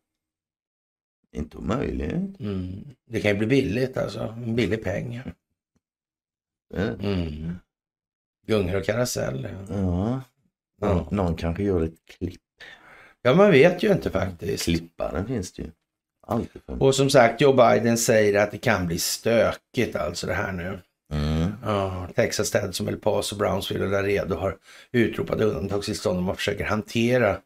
Inte omöjligt. Mm. Det kan ju bli billigt alltså, en billig peng. Mm. Gungor och karusell. Ja. Ja. Någon, någon kanske gör ett klipp. Ja, man vet ju inte faktiskt. Klipparen finns det ju. Alltid. Och som sagt, Joe Biden säger att det kan bli stökigt alltså det här nu. Mm. Ja, Texas städer som El Paso, Brownsville och Laredo har utropat undantagstillstånd och man försöker hantera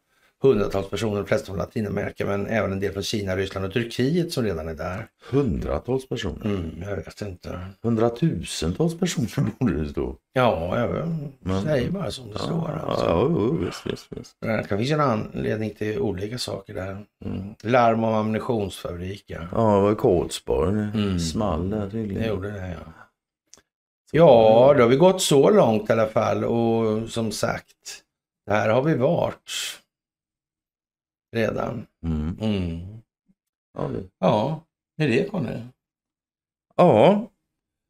hundratals personer, de flesta från Latinamerika, men även en del från Kina, Ryssland och Turkiet som redan är där. Hundratals personer. Mm, jag vet inte. Hundratusentals personer borde det stå. Ja, jag Men- säger bara som det står. Ja, Alltså. ja, jo, visst, visst, visst. Det kan finnas en anledning till olika saker där. Mm. Larm om ammunitionsfabrik, ja. Ja, det var. Det Mm. small där Det tydligen. gjorde det, ja. Ja, då har vi gått så långt i alla fall och som sagt, där har vi varit redan. Mm. Mm. Ja, det- Ja, det är det Conny. ja,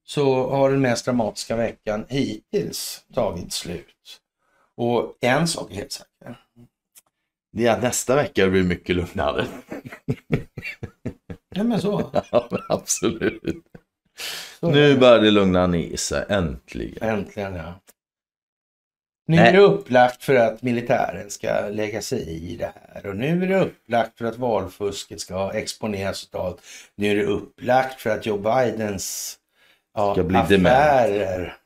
Så har den mest dramatiska veckan hittills tagit slut. Och en sak är helt säker. det är att nästa vecka blir mycket lugnare. Ja, men så. Ja, men absolut. så Nu börjar det lugna ner sig, äntligen. Äntligen ja. Nu är det upplagt för att militären ska lägga sig i det här och nu är det upplagt för att valfusket ska exponeras totalt. Nu är det upplagt för att Joe Bidens ja, affärer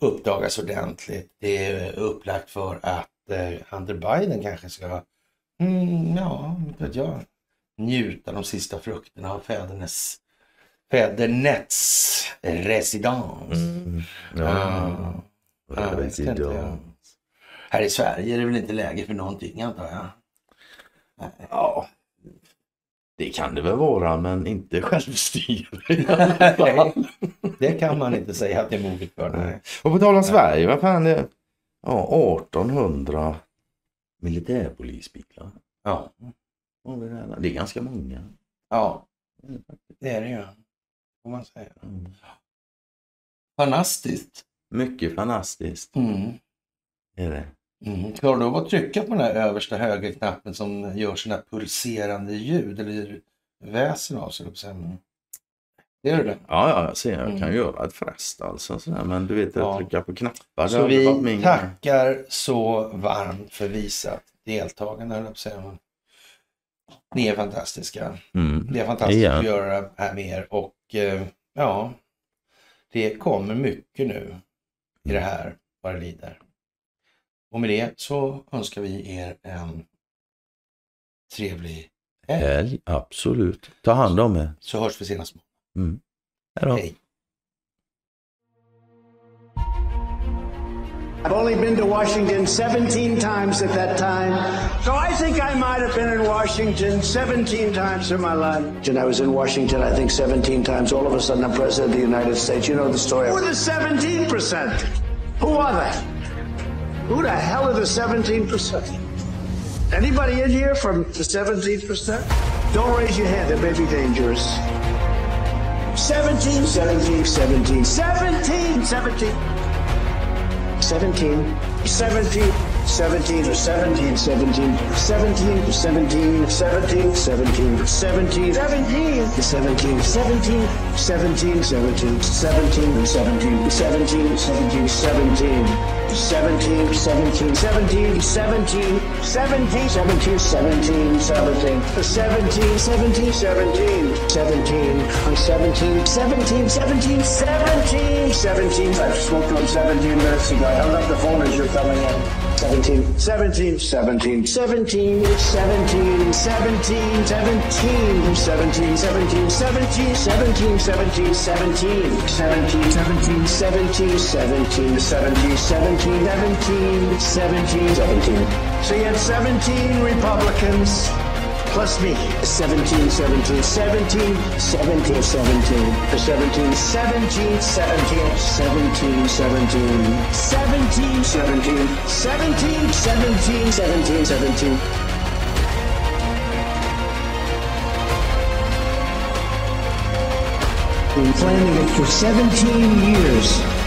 uppdagas ordentligt. Det är upplagt för att eh, Hunter Biden kanske ska, mm, ja, vet jag, njuta de sista frukterna av fädernes, fädernets residens. Ja. Ja, vet inte, ja. Här i Sverige är det väl inte läge för någonting antar jag. Ja, det kan det väl vara, men inte självstyre. Det kan man inte säga att det är moget för. Nej. Och på tal om Sverige, vad fan är det? Ja, 1800 militärpolisbilar. Ja. Det är ganska många. ja, det är det ju. Får man säga. Mm. Fantastiskt. Mycket fantastiskt Mm. är det. Mm. Klarar du av att trycka på den här översta högerknappen som gör sådana här pulserande ljud eller väsen av sig? jag säga. Mm. Gör du det? Ja, ja, jag ser. Jag kan Mm. göra ett fräst alltså. Sådär. Men du vet, Ja. att trycka på knappar. Så vi tackar så varmt för visat deltagande, höll jag på att säga. Ni är fantastiska. Mm. Det är fantastiskt Igen. att göra det här med er och eh, ja, det kommer mycket nu i det här vad det lider. Och med det så önskar vi er en trevlig helg. Helg, absolut. Ta hand om er. Så hörs vi senast. Mm. Hej! I've only been to Washington 17 times at that time. So I think I might have been in Washington 17 times in my life. And I was in Washington, I think, 17 times. All of a sudden, I'm president of the United States. You know the story. Who are the 17%? Who are they? Who the hell are the 17%? Anybody in here from the 17%? Don't raise your hand. It may be dangerous. 17, 17, 17, 17, 17. 17, 17, 17 or 17, 17, 17, 17, 17, 17, 17, 17, 17, 17, 17, 17, 17, 17, 17, 17, 17, 17. 17, 17, 17, 17, 17, 17, 17, 17, 17, 17, 17, 17, 17, 17, 17, 17, 17, 17. I spoke to him 17 minutes ago. I hung up the phone as you're coming in. 17, 17, 17, 17, 17, 17, 17, 17, 17, 17, 17, 17, 17, 17, 17, 17, 17, 17, 17, 17, 17, 17, 17. So you had 17 Republicans plus me. 17, 17, 17, 17, 17, 17, 17, 17, 17, 17, 17, 17, 17, 17, 17, 17. Been planning it for 17 years.